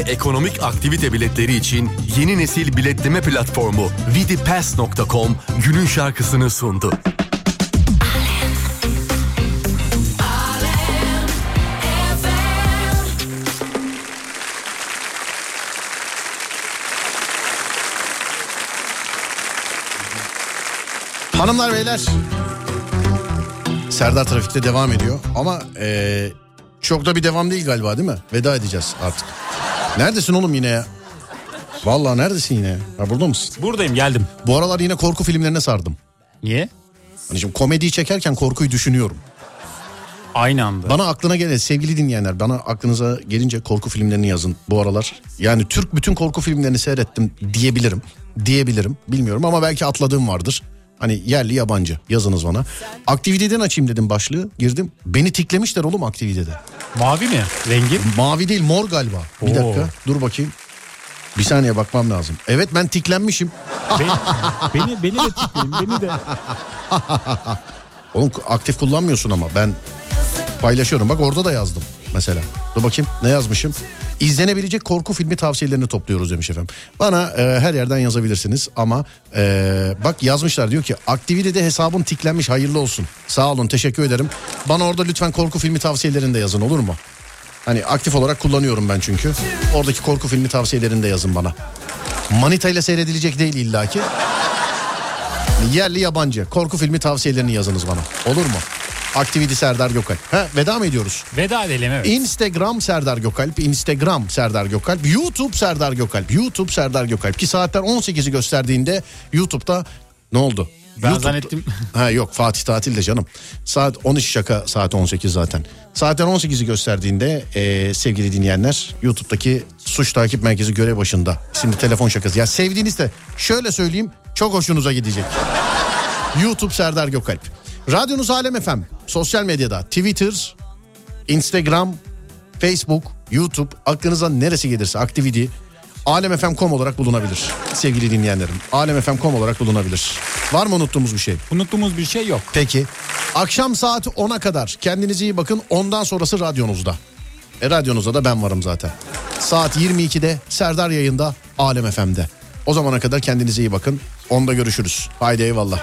S11: ekonomik aktivite biletleri için yeni nesil biletleme platformu vidipass.com günün şarkısını sundu.
S1: Hanımlar beyler. Serdar Trafik'te devam ediyor. Ama eee, çok da bir devam değil galiba değil mi? Veda edeceğiz artık. Neredesin oğlum yine ya? Vallahi neredesin yine? Ha, burada mısın?
S3: Buradayım geldim.
S1: Bu aralar yine korku filmlerine sardım.
S3: Niye?
S1: Hani şimdi komediyi çekerken korkuyu düşünüyorum.
S3: Aynı anda.
S1: Bana aklına gelen sevgili dinleyenler bana aklınıza gelince korku filmlerini yazın bu aralar. Yani Türk bütün korku filmlerini seyrettim diyebilirim. Diyebilirim bilmiyorum ama belki atladığım vardır. Hani yerli yabancı yazınız bana. Aktiviteden açayım dedim başlığı girdim. Beni tiklemişler oğlum aktivitede.
S3: Mavi mi? Rengi?
S1: Mavi değil mor galiba. Bir
S3: Oo.
S1: dakika dur bakayım. Bir saniye bakmam lazım. Evet ben tiklenmişim.
S3: Beni, beni, beni de tikleyin beni de.
S1: Oğlum aktif kullanmıyorsun ama ben paylaşıyorum. Bak orada da yazdım mesela. Dur bakayım ne yazmışım. İzlenebilecek korku filmi tavsiyelerini topluyoruz demiş efendim. Bana e, her yerden yazabilirsiniz ama e, bak yazmışlar diyor ki aktivitede hesabın tiklenmiş hayırlı olsun. Sağ olun teşekkür ederim. Bana orada lütfen korku filmi tavsiyelerini de yazın olur mu? Hani aktif olarak kullanıyorum ben çünkü. Oradaki korku filmi tavsiyelerini de yazın bana. Manita ile seyredilecek değil illaki. Yerli yabancı korku filmi tavsiyelerini yazınız bana. Olur mu? Aktivite Serdar Gökalp. Ha, veda mı ediyoruz?
S3: Veda edelim evet.
S1: Instagram Serdar Gökalp, Instagram Serdar Gökalp, YouTube Serdar Gökalp, YouTube Serdar Gökalp. Ki saatler 18'i gösterdiğinde YouTube'da ne oldu?
S3: Ben
S1: YouTube'da-
S3: zannettim.
S1: Ha yok Fatih tatilde canım. Saat 13 şaka saat 18 zaten. Saatler 18'i gösterdiğinde e, sevgili dinleyenler YouTube'daki suç takip merkezi görev başında. Şimdi telefon şakası. Ya sevdiğinizde şöyle söyleyeyim çok hoşunuza gidecek. YouTube Serdar Gökalp. Radyonuz Alem FM. Sosyal medyada Twitter, Instagram, Facebook, YouTube aklınıza neresi gelirse Activity alemfm.com olarak bulunabilir sevgili dinleyenlerim. alemfm.com olarak bulunabilir. Var mı unuttuğumuz bir şey?
S3: Unuttuğumuz bir şey yok.
S1: Peki. Akşam saat 10'a kadar kendinize iyi bakın. Ondan sonrası radyonuzda. E radyonuzda da ben varım zaten. Saat 22'de Serdar yayında Alem FM'de. O zamana kadar kendinize iyi bakın. Onda görüşürüz. Haydi eyvallah.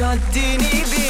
S10: Haddini bildirir